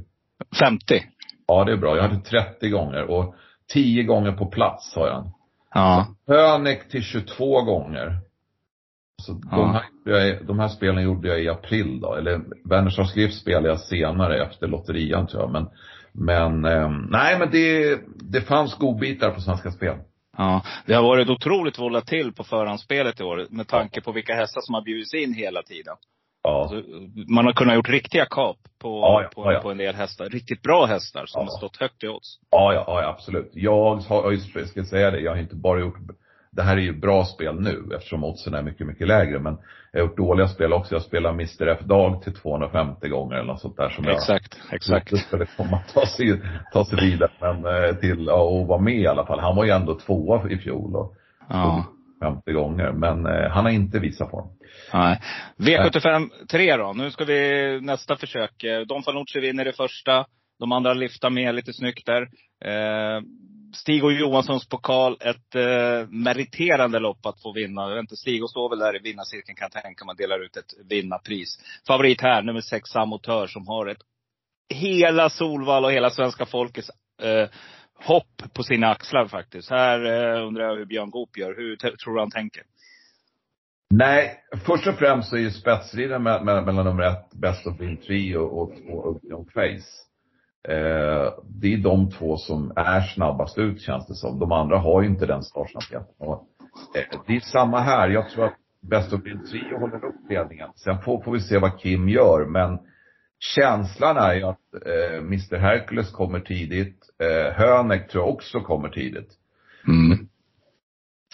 50. Ja, det är bra. Jag hade 30 gånger och 10 gånger på plats har jag. Ja. Hönek till 22 gånger. Så Ja. de, här, jag- de här spelen gjorde jag i april då. Eller Werner Skrift spelade jag senare efter lotterian tror jag. Men, men ehm, nej men det, det fanns godbitar på Svenska Spel. Ja. Det har varit otroligt volatil på förhandsspelet i år. Med tanke på vilka hästar som har bjudits in hela tiden. Ja. Så man har kunnat gjort riktiga kap på, Ja, ja, på, på en del hästar. Riktigt bra hästar som har stått högt i odds. Ja, ja, absolut. Jag har jag ska säga det, jag har inte bara gjort, det här är ju bra spel nu eftersom oddsen är mycket, mycket lägre. Men jag har gjort dåliga spel också. Jag spelar Mr F Dag till 250 gånger eller något sånt där som Exakt, jag exakt. trodde skulle komma ta sig, ta sig vidare. Men eh, till, ja, och vara med i alla fall. Han var ju ändå tvåa i fjol och Ja. 50 gånger. Men eh, han har inte visat form. Nej. V75 3 då. Nu ska vi nästa försök. Eh, Don Fanucci vinner det första. De andra lyfter med lite snyggt där. Eh, Stig och Johanssons pokal, ett eh, meriterande lopp att få vinna. Jag vet inte, Stig och står väl där i vinnarcirkeln kan jag tänka mig, delar ut ett vinnarpris. Favorit här, nummer sex Samotör, som har ett hela Solvalla och hela svenska folkets eh, hopp på sina axlar faktiskt. Här eh, undrar jag hur Björn Goop gör. Hur tror du han tänker? Nej, först och främst så är ju spetsstriden me- me- mellan nummer ett, Best of Dream Trio och två Ugly Face. Eh, det är de två som är snabbast ut känns det som. De andra har ju inte den startsnabbheten. Eh, det är samma här. Jag tror att Best of Dream Trio håller upp ledningen. Sen får, får vi se vad Kim gör. Men känslan är ju att eh, Mr Hercules kommer tidigt. Eh, Hönek tror jag också kommer tidigt.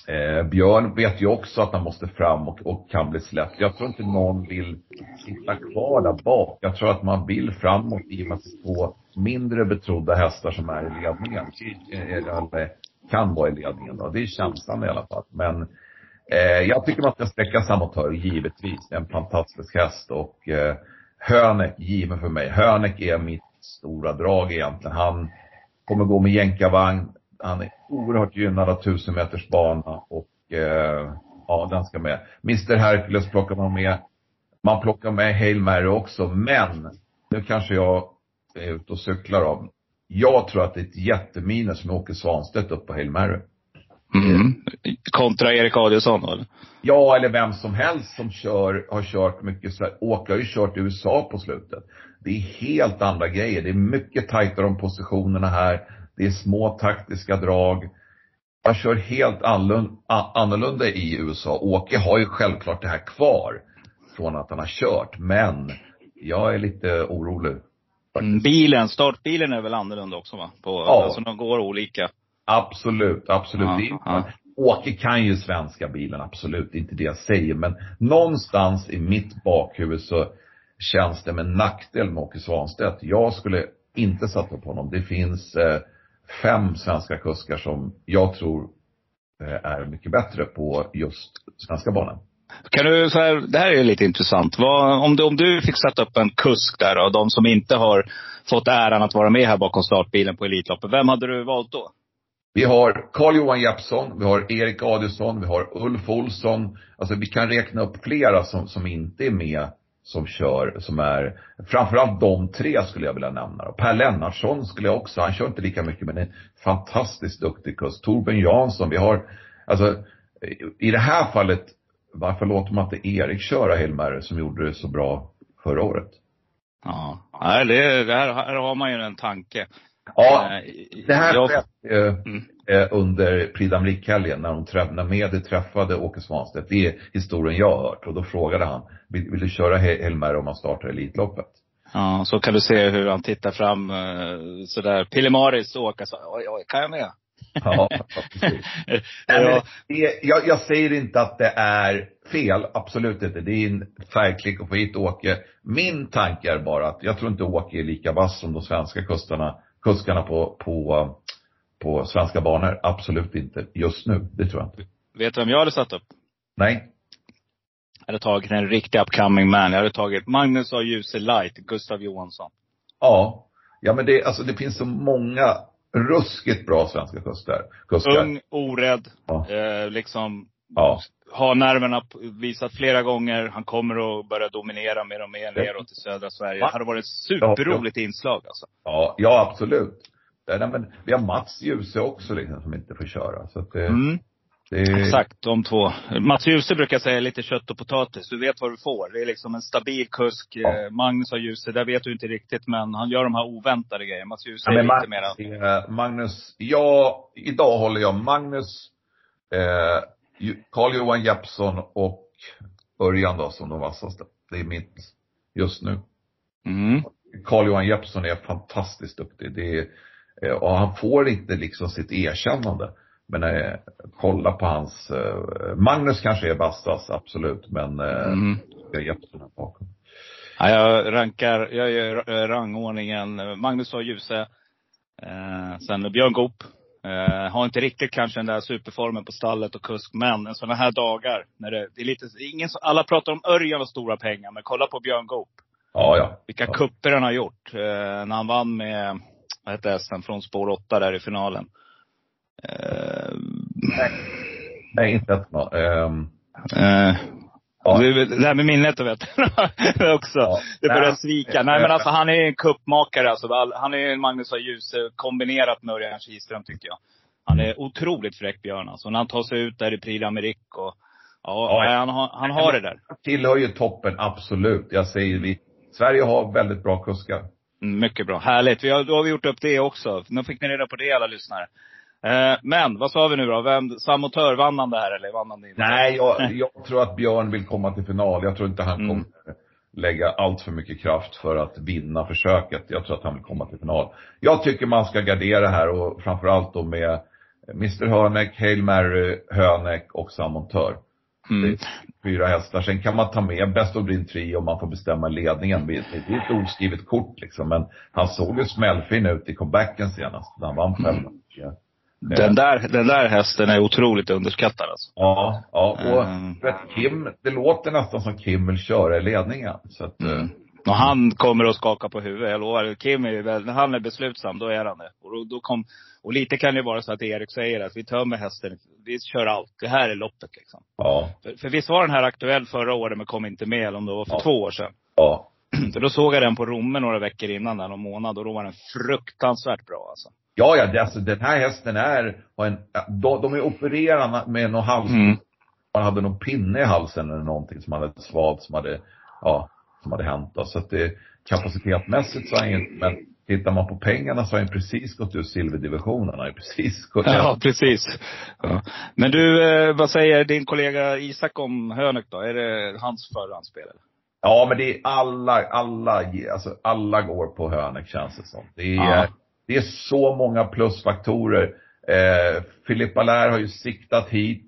Eh, Björn vet ju också att han måste fram och, och kan bli släppt. Jag tror inte någon vill sitta kvar där bak. Jag tror att man vill framåt i och med att två mindre betrodda hästar som är i ledningen. Eller kan vara i ledningen då. Det är känslan i alla fall. Men eh, jag tycker man ska sträcka Samotör, givetvis. Det är en fantastisk häst och eh, Hönek, given för mig. Hönek är mitt stora drag egentligen. Han kommer gå med jänkarvagn. Han är oerhört gynnad av 1000 meters bana och eh, ja, den ska med. Mr Hercules plockar man med. Man plockar med Hail Mary också, men nu kanske jag är ute och cyklar av. Jag tror att det är ett jätteminus med Åke Svanstedt upp på Hail Mary. Mm. Kontra Erik Adielsson eller? Ja, eller vem som helst som kör, har kört mycket. Åke har ju kört i USA på slutet. Det är helt andra grejer. Det är mycket tajtare om positionerna här. Det är små taktiska drag. Jag kör helt annorlunda, i USA. Åke har ju självklart det här kvar. Från att han har kört. Men jag är lite orolig. Mm, bilen, startbilen är väl annorlunda också va? På, Ja. Alltså de går olika. Absolut, absolut. Ja, ja. Åke kan ju svenska bilen, absolut. Det är inte det jag säger. Men någonstans i mitt bakhuvud så känns det med nackdel med Åke Svanstedt. Jag skulle inte satsa på honom. Det finns eh, fem svenska kuskar som jag tror eh, är mycket bättre på just svenska banan. Kan du, så här, det här är ju lite intressant. Vad, om, du, om du fick sätta upp en kusk där och de som inte har fått äran att vara med här bakom startbilen på Elitloppet. Vem hade du valt då? Vi har Carl-Johan Jeppsson, vi har Erik Adielsson, vi har Ulf Olsson. Alltså vi kan räkna upp flera som, som inte är med som kör, som är, framförallt de tre skulle jag vilja nämna. då. Per Lennartsson skulle jag också, han kör inte lika mycket men är en fantastiskt duktig kusk. Torbjörn Jansson, vi har, alltså i- det här fallet, varför låter man inte Erik köra Hilmer som gjorde det så bra förra året? Ja. Nej, det, det här, här har man ju en tanke. Ja, Eh, det här jag- skedde eh, eh, under Prix d'Amérique-helgen när, de träff, när träffade Åke Svanstedt. Det är historien jag har hört. Och då frågade han, vill, vill du köra He- Helmer om man startar Elitloppet? Ja, så kan du se hur han tittar fram eh, sådär. Pillemaris åka så, oj, oj, kan jag med? Ja, precis. (laughs) Det, jag, jag säger inte att det är fel, absolut inte. Det är en färgklick att få hit Åke. Min tanke är bara att jag tror inte Åke är lika vass som de svenska kustarna, kuskarna på, på, på svenska banor. Absolut inte. Just nu, det tror jag inte. Vet du vem jag hade satt upp? Nej. Jag hade tagit en riktig upcoming man. Jag hade tagit Magnus A. Djuse Light, Gustav Johansson. Ja. Ja men det, alltså det finns så många ruskigt bra svenska kuskar. Ung, orädd, Ja. eh, liksom Ja. Har nerverna visat flera gånger. Han kommer att börja dominera mer och mer neråt i södra Sverige. Det hade varit ett superroligt inslag alltså. Ja, ja absolut. Det, nej, men vi har Mats Djuse också liksom, som inte får köra. Så att det, Mm. det Exakt, de två. Mats Djuse brukar säga lite kött och potatis. Du vet vad du får. Det är liksom en stabil kusk. Ja. Eh, Magnus har Djuse, där vet du inte riktigt. Men han gör de här oväntade grejerna. Mats Djuse Ja, är lite mera... Magnus, eh, Magnus, ja, idag håller jag Magnus, eh, Carl-Johan Jeppsson och Örjan då som de vassaste. Det är mitt just nu. Mm. Carl-Johan Jeppsson är fantastiskt duktig. Det är, eh, och han får inte liksom sitt erkännande. Men eh, kolla på hans, eh, Magnus kanske är vassast, absolut. Men eh, Mm. jag Jeppsson här bakom. Ja, jag rankar, jag gör eh, rangordningen. Magnus har Djuse. Eh, sen Björn Goop. Eh, har inte riktigt kanske den där superformen på stallet och kusk. Men en sådana här dagar, när det, det är lite, ingen, alla pratar om Örjan och stora pengar. Men kolla på Björn Goop. Ja, ja. Vilka ja. kupper han har gjort. Eh, när han vann med, vad hette hästen, från spår 8 där i finalen. Eh, Nej, inte ett nå- ehm, eh, Ja. det, här med minnet du vet. (laughs) också. Ja. Det börjar Nej. svika. Nej men alltså han är en kuppmakare alltså. All- Han är en Magnus A. Djuse kombinerat med Örjan Kihlström tycker jag. Han är otroligt fräck Björn alltså. När han tar sig ut där i Prix d'Amérique och Ja, Ja. han, har, han har det där. tillhör ju toppen, absolut. Jag säger vi, Sverige har väldigt bra kuskar. Mm, Mycket bra. Härligt. Vi har, då har vi gjort upp det också. Nu fick ni reda på det alla lyssnare. Eh, men, vad sa vi nu då? Vem, Samotör, vann han det här eller vann han det inte? Nej, jag, (laughs) jag tror att Björn vill komma till final. Jag tror inte han Mm. kommer lägga allt för mycket kraft för att vinna försöket. Jag tror att han vill komma till final. Jag tycker man ska gardera här och framförallt då med Mr Hörnek, Hail Mary, Hönek och Samontör. Mm. Fyra hästar. Sen kan man ta med Best of Dream 3 om man får bestämma ledningen. Det det är ett oskrivet kort liksom. Men han såg ju smällfin ut i comebacken senast. När han vann Mm. Fem. Den där, den där hästen är otroligt underskattad alltså. Ja, ja. Och Mm. Kim, det låter nästan som Kim vill köra i ledningen. Så att, eh, Och han kommer att skaka på huvudet, jag lovar. Kim är ju väl, när han är beslutsam, då är han det. Och, då, då kom, och lite kan det vara så att Erik säger att vi tömmer hästen, vi kör allt. Det här är loppet liksom. ja, För, för visst var den här aktuell förra året men kom inte med, eller om det var för Ja. två år sedan. ja. (clears throat) För då såg jag den på Romme några veckor innan, där, någon månad. Och då var den fruktansvärt bra alltså. Ja, ja, alltså, den här hästen är, har en, de, de är opererade med någon hals, Mm. man hade någon pinne i halsen eller någonting som hade svalt, som hade, ja, som hade hänt då. Så att det, kapacitetmässigt så är han ju- men tittar man på pengarna så har han precis gått ur silverdivisionen. Han har precis gått Ja, precis. Ja. Men du, eh, vad säger din kollega Isak om Hönek då? Är det hans förhandsspel? eller? Ja, men det är alla, alla, alltså alla går på Hönek känns det som. Det är, Ja det är så många plusfaktorer. Eh, Filippa har ju siktat hit.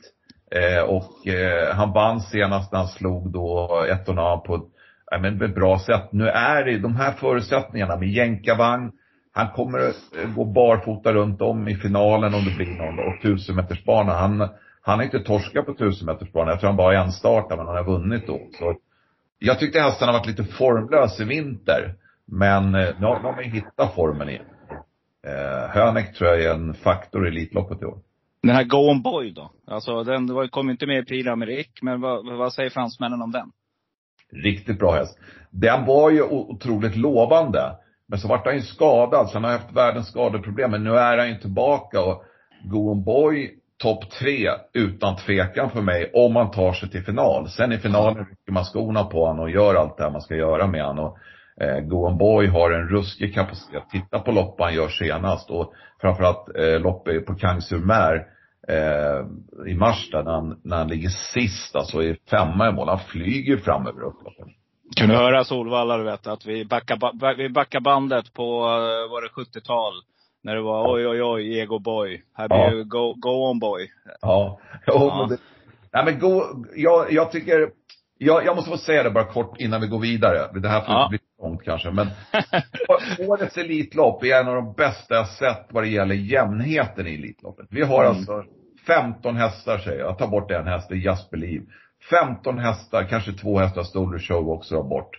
Eh, och eh, han vann senast när han slog då ett och på ett, ja, men ett bra sätt. Nu är det de här förutsättningarna med jänkarvagn. Han kommer att gå barfota runt om i finalen om det blir någon och tusenmetersbana. Han, han har inte torskat på tusenmetersbanan. Jag tror han bara är en startare men han har vunnit då. Så jag tyckte hästen har varit lite formlös i vinter. Men eh, nu har man ju hittat formen igen. Eh, Hönek tror jag är en faktor i Elitloppet i år. Den här Go On Boy då? Alltså den var- kom inte med i Prix d'Amérique, men vad, vad säger fransmännen om den? Riktigt bra häst. Den var ju otroligt lovande. Men så vart han ju skadad, så han har haft världens skadeproblem. Men nu är han ju tillbaka och Go On Boy topp tre utan tvekan för mig om man tar sig till final. Sen i finalen rycker man skorna på honom och gör allt det här man ska göra med honom. Eh, Go On Boy har en ruskig kapacitet. Titta på lopp han gör senast och framförallt eh, loppet på Kang-sur-Mer eh, i mars där när han, när han ligger sist, alltså i femma i mål. Han flyger fram över upploppet. Kan du höra Solvalla, du vet, att vi backar, ba, vi backar bandet på, eh, var det 70-tal? När det var oj, oj, oj, ego boy. Här blir Ja. go, go on boy. Ja. Ja. det, nej men gå, jag, jag tycker, jag, jag måste få säga det bara kort innan vi går vidare. Det här får Ja. bli långt kanske, men (laughs) årets Elitlopp är en av de bästa jag sett vad det gäller jämnheten i Elitloppet. Vi har Mm. alltså 15 hästar säger jag, jag tar bort en häst, det är Jasper Liv. 15 hästar, kanske två hästar Stoler Show också har bort.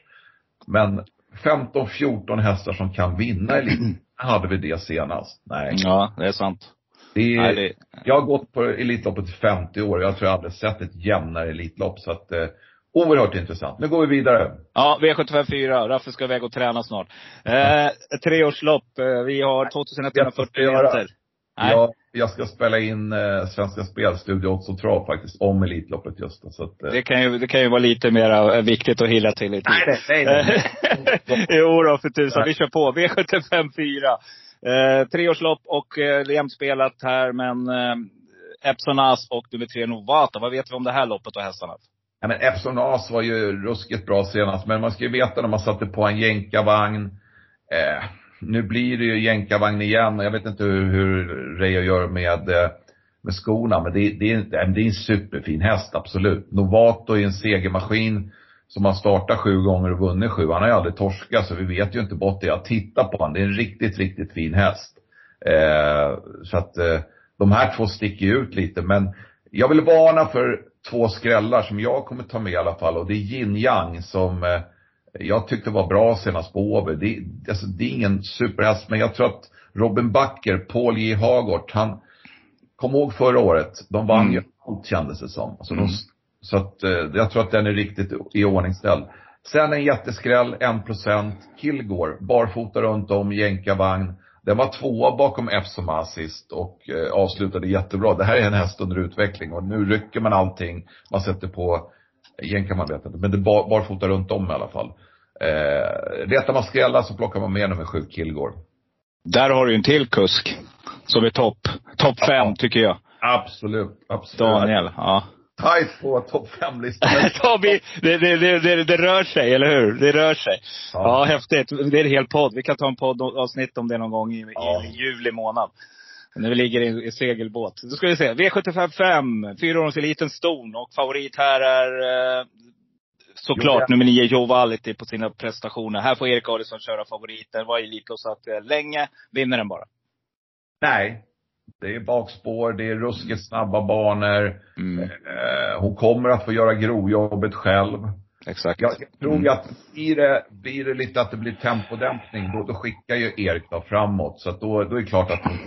Men 15-14 hästar som kan vinna Elitloppet. (clears throat) Hade vi det senast? Nej. Ja, det är sant. Det är, Nej, det, jag har gått på Elitloppet i 50 år. Jag tror jag aldrig sett ett jämnare Elitlopp. Så att, eh, oerhört intressant. Nu går vi vidare. ja, V75 4. Raffe ska iväg och träna snart. Eh, treårslopp. Eh, vi har 2140 Jag ska göra- meter. Nej. Jag, jag ska spela in eh, Svenska Spel, Studio Odds och Trav faktiskt, om Elitloppet just. Så att, eh, Det kan ju, det kan ju vara lite mer viktigt att hilla till tid. nej, nej, nej. (laughs) jo då, för tusan. Vi kör på. V75 4. Eh, treårslopp och eh, jämspelat här, men eh, Epson As och nummer tre Novata. Vad vet vi om det här loppet och hästarna? Ja, men Epson As var ju ruskigt bra senast. Men man ska ju veta när man satte på en jänkarvagn. Eh, nu blir det ju jänkarvagn igen. Jag vet inte hur, hur Reijo gör med, eh, med skorna. Men det, det, är, en- det är en superfin häst, absolut. Novato är en segermaskin. Som har startat sju gånger och vunnit sju. Han har ju aldrig torskat så vi vet ju inte bort det. Jag tittar på honom. Det är en riktigt, riktigt fin häst. Eh, så att eh, de här två sticker ju ut lite. Men jag vill varna för två skrällar som jag kommer ta med i alla fall. Och det är Yin Yang som eh, jag tyckte var bra senast på Åby. Det, alltså, det är ingen superhäst, men jag tror att Robin Backer, Paul J Hagort, han, kom ihåg förra året, de vann Mm. ju allt kändes det som. Alltså, Mm. de, så att eh, jag tror att den är riktigt i ordningställd. Sen en jätteskräll, 1%, Kilgore, barfota runt om, jänkarvagn. Den var tvåa bakom Epsom assist och eh, avslutade jättebra. Det här är en häst under utveckling och nu rycker man allting. Man sätter på, jänka man vet inte, men det är bar, barfota runt om i alla fall. Eh, letar man skrälla så plockar man med nummer sju, Kilgore. Där har du en till kusk. Som är topp, topp fem tycker jag. Absolut, absolut. Daniel, ja. Tajt på topp fem-listan. Ja, (laughs) vi- det, det, det, det, rör sig, eller hur? Det rör sig. Ja. häftigt. Det är en hel podd. Vi kan ta en poddavsnitt om det någon gång i, i juli månad. När vi ligger i, i segelbåt. Då ska vi se. V75 5, fyraåringseliten Ston. Och favorit här är eh, såklart ja. nummer nio Joe Valiti på sina prestationer. Här får Erik Adielsson köra favoriten. Var elitloppsaktuell länge. Vinner den bara. Nej. Det är bakspår, det är ruskigt snabba banor. Mm. Eh, hon kommer att få göra grovjobbet själv. Exakt. Jag, jag tror Mm. att blir det, blir det lite att det blir tempodämpning, då, då skickar ju Erik då framåt. Så att då, då är det klart att hon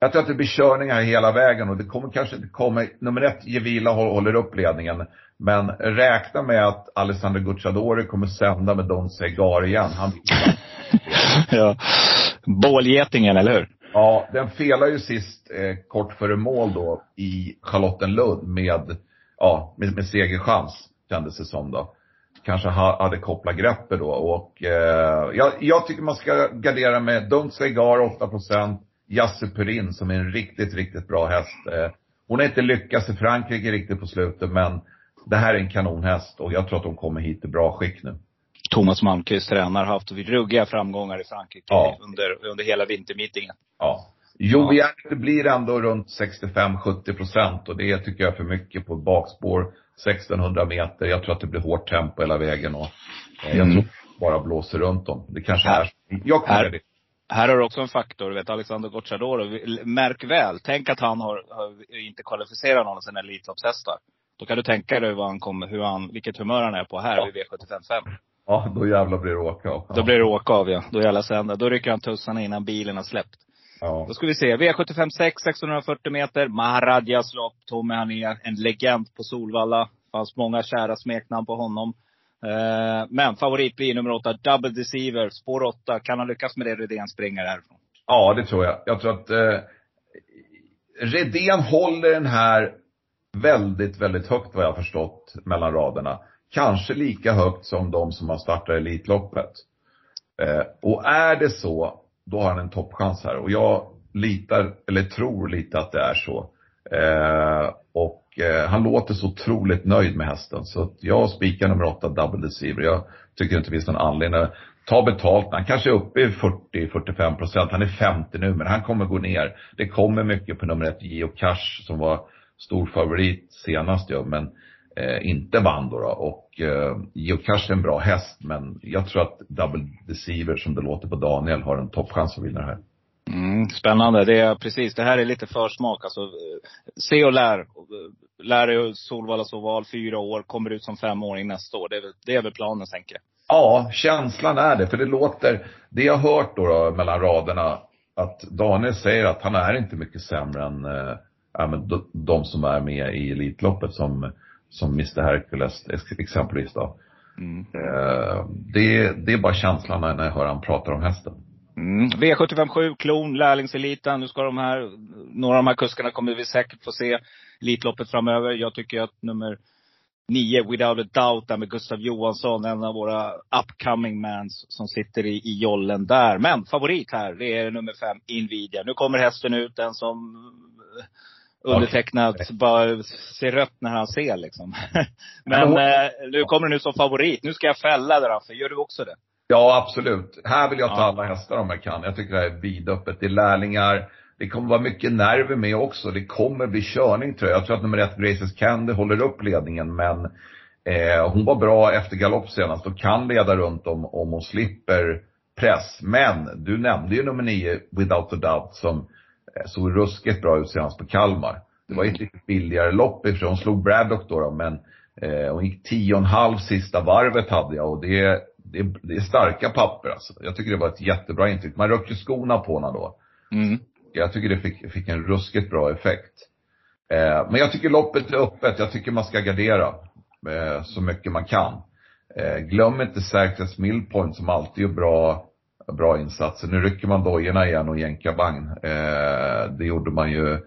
jag tror att det blir körningar hela vägen och det kommer kanske inte komma, nummer ett, Gevila håller upp ledningen. Men räkna med att Alessandro Gucciadori kommer sända med Don Segar igen. Han, (laughs) ja. Bålgetingen, eller hur? Ja, den felar ju sist eh, kort före mål då i Charlottenlund med, ja, med, med segerchans kändes det som då. Kanske ha, hade kopplat greppet då och eh, jag, jag tycker man ska gardera med Don't Cigar 8 Jasse Purin som är en riktigt, riktigt bra häst. Eh, hon har inte lyckats i Frankrike riktigt på slutet men det här är en kanonhäst och jag tror att hon kommer hit i bra skick nu. Thomas Malmqvist tränar, haft ruggiga framgångar i Frankrike Ja. under, under hela vintermeetingen. Ja. Jovialt det blir ändå runt 65-70 procent och det tycker jag är för mycket på ett bakspår. 1600 meter. Jag tror att det blir hårt tempo hela vägen och eh, jag Mm. tror att det bara blåser runt dem. Det kanske är Jag kommer Här- det. Här har du också en faktor, du vet Alexander Gocciadoro. Märk väl, tänk att han har, har inte kvalificerat någon av sina Elitloppshästar. Då kan du tänka dig vad han kommer, hur han, vilket humör han är på här Ja. vid V755. Ja, då jävlar blir det åka av. Då blir det åka av ja. Då jävla sända. Då rycker han tussarna innan bilen har släppt. Ja. Då ska vi se. V75 6, 640 meter. Maharadjas lopp. Tommy han är en legend på Solvalla. Fanns många kära smeknamn på honom. Eh, men favorit blir nummer 8, Double Deceiver, spår 8. Kan han lyckas med det, Rydén springer härifrån? Ja, det tror jag. Jag tror att eh, Redén håller den här väldigt, väldigt högt vad jag har förstått mellan raderna. Kanske lika högt som de som har startat Elitloppet. Eh, och är det så, då har han en toppchans här. Och jag litar, eller tror lite att det är så. Eh, och eh, han låter så otroligt nöjd med hästen. Så att jag spikar nummer åtta, Double Deceiver. Jag tycker inte det finns någon anledning att ta betalt. Han kanske är uppe i 40-45 procent. Han är 50 nu, men han kommer gå ner. Det kommer mycket på nummer ett, Gio Cash, som var stor favorit senast ju, men eh, inte vann då. då. Och eh, Gio Cash är en bra häst, men jag tror att Double Deceiver, som det låter på Daniel, har en toppchans att vinna det här. Mm, spännande. Det är precis, det här är lite försmak. Alltså, eh, se och lär. Lär dig Solvallas oval, fyra år, kommer ut som femåring nästa år. Det är väl, det är väl planen, tänker jag. Ja, känslan är det. För det låter, det jag har hört då, då mellan raderna, att Daniel säger att han är inte mycket sämre än de, de som är med i Elitloppet som, som Mr Hercules ex- exempelvis då. Mm. Eh, det, det är bara känslan när jag hör han pratar om hästen. Mm. V757, klon, lärlingseliten. Nu ska de här, några av de här kuskarna kommer vi säkert få se Elitloppet framöver. Jag tycker att nummer nio, Without a Doubt, där med Gustav Johansson, en av våra upcoming mans som sitter i, i jollen där. Men favorit här, det är nummer fem, Invidia. Nu kommer hästen ut, den som eh, undertecknat bara ser rött när han ser liksom. (laughs) Men eh, nu kommer den ut som favorit. Nu ska jag fälla det Raffe. Gör du också det? Ja, absolut. Här vill jag ta Ja. alla hästar om jag kan. Jag tycker det här är vidöppet. Det är lärlingar. Det kommer vara mycket nerver med också. Det kommer bli körning tror jag. Jag tror att nummer ett, Graces Candy, håller upp ledningen. Men eh, hon var bra efter galopp senast och kan leda runt om, om hon slipper press. Men du nämnde ju nummer nio, Without a Doubt, som såg ruskigt bra ut senast på Kalmar. Det var ett lite billigare lopp ifrån. Hon slog Braddock då, då men eh, hon gick tio och en halv sista varvet hade jag och det, det, det är starka papper alltså. Jag tycker det var ett jättebra intryck. Man röck ju skorna på henne då. Mm. Jag tycker det fick, fick en ruskigt bra effekt. Eh, men jag tycker loppet är öppet. Jag tycker man ska gardera eh, så mycket man kan. Eh, glöm inte Säkras Millpoint som alltid gör bra, bra insatser. Nu rycker man dojorna igen och jänkarvagn. Eh, det gjorde man ju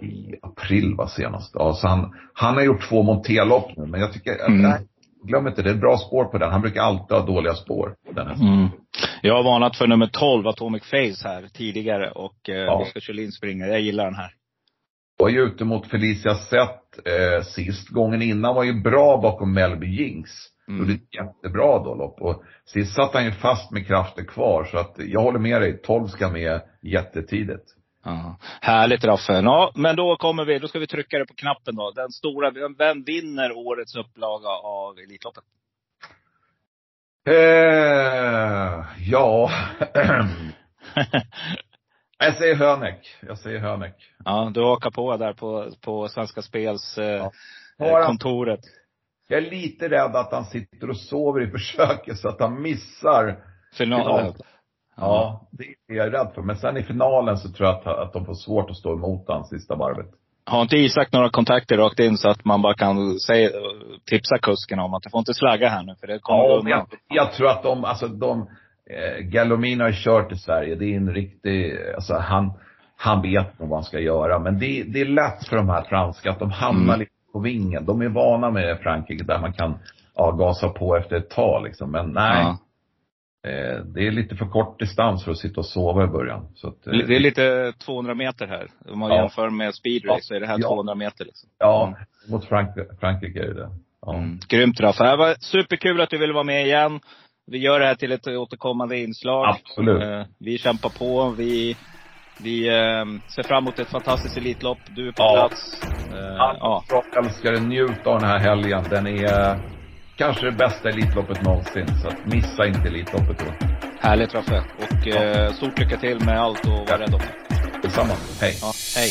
i april var senast. Ja, så han, han har gjort två monterlopp nu, men jag tycker, Mm. nej, glöm inte, det är bra spår på den. Han brukar alltid ha dåliga spår på den hästen. Mm. Jag har varnat för nummer 12, Atomic Face här tidigare och eh, Ja. Oskar Kjellin springer. Jag gillar den här. var ju ute mot Felicia Zett eh, sist. Gången innan var ju bra bakom Melby Jinx. Mm. Gjorde ett jättebra då lopp. Och sist satt han ju fast med krafter kvar. Så att jag håller med dig, 12 ska med jättetidigt. Ja. Härligt Raffe. Ja, men då kommer vi, då ska vi trycka det på knappen då. Den stora, vem- vinner årets upplaga av Elitloppet? Eh, ja. (laughs) jag säger Hönek. Jag säger Hönek. Ja, du hakar på där på, på Svenska Spels eh, han- kontoret. Jag är lite rädd att han sitter och sover i försöket så att han missar Finalen. Ja, det är jag rädd för. Men sen i finalen så tror jag att, att de får svårt att stå emot han sista varvet. Har inte Isak några kontakter rakt in så att man bara kan säga, tipsa kusken om att du får inte slagga här nu för det kommer Ja, jag, jag tror att de, alltså de, eh, Galomino har kört i Sverige. Det är en riktig, alltså han, han vet nog vad han ska göra. Men det, det är lätt för de här franska att de hamnar Mm. På vingen. De är vana med Frankrike där man kan ja, gasa på efter ett tag liksom. Men nej. Ja. Eh, det är lite för kort distans för att sitta och sova i början. Att, eh, Det är lite 200 meter här. Om man Ja. jämför med speedway Ja. så är det här Ja. 200 meter. Liksom. Ja, mot Frank- Frankrike är det det. Ja. Mm. Grymt Raffa. Det var superkul att du ville vara med igen. Vi gör det här till ett återkommande inslag. Absolut. Eh, Vi kämpar på. Vi, vi eh, ser fram emot ett fantastiskt Elitlopp. Du är på Ja. plats. Eh, ja. Jag älskar det. Njut av den här helgen. Den är eh, kanske det bästa Elitloppet någonsin. Så missa inte Elitloppet då. Härligt Raffe. Och eh, stort lycka till med allt och var rädd om dig. Detsamma. Hej. Ja, hej.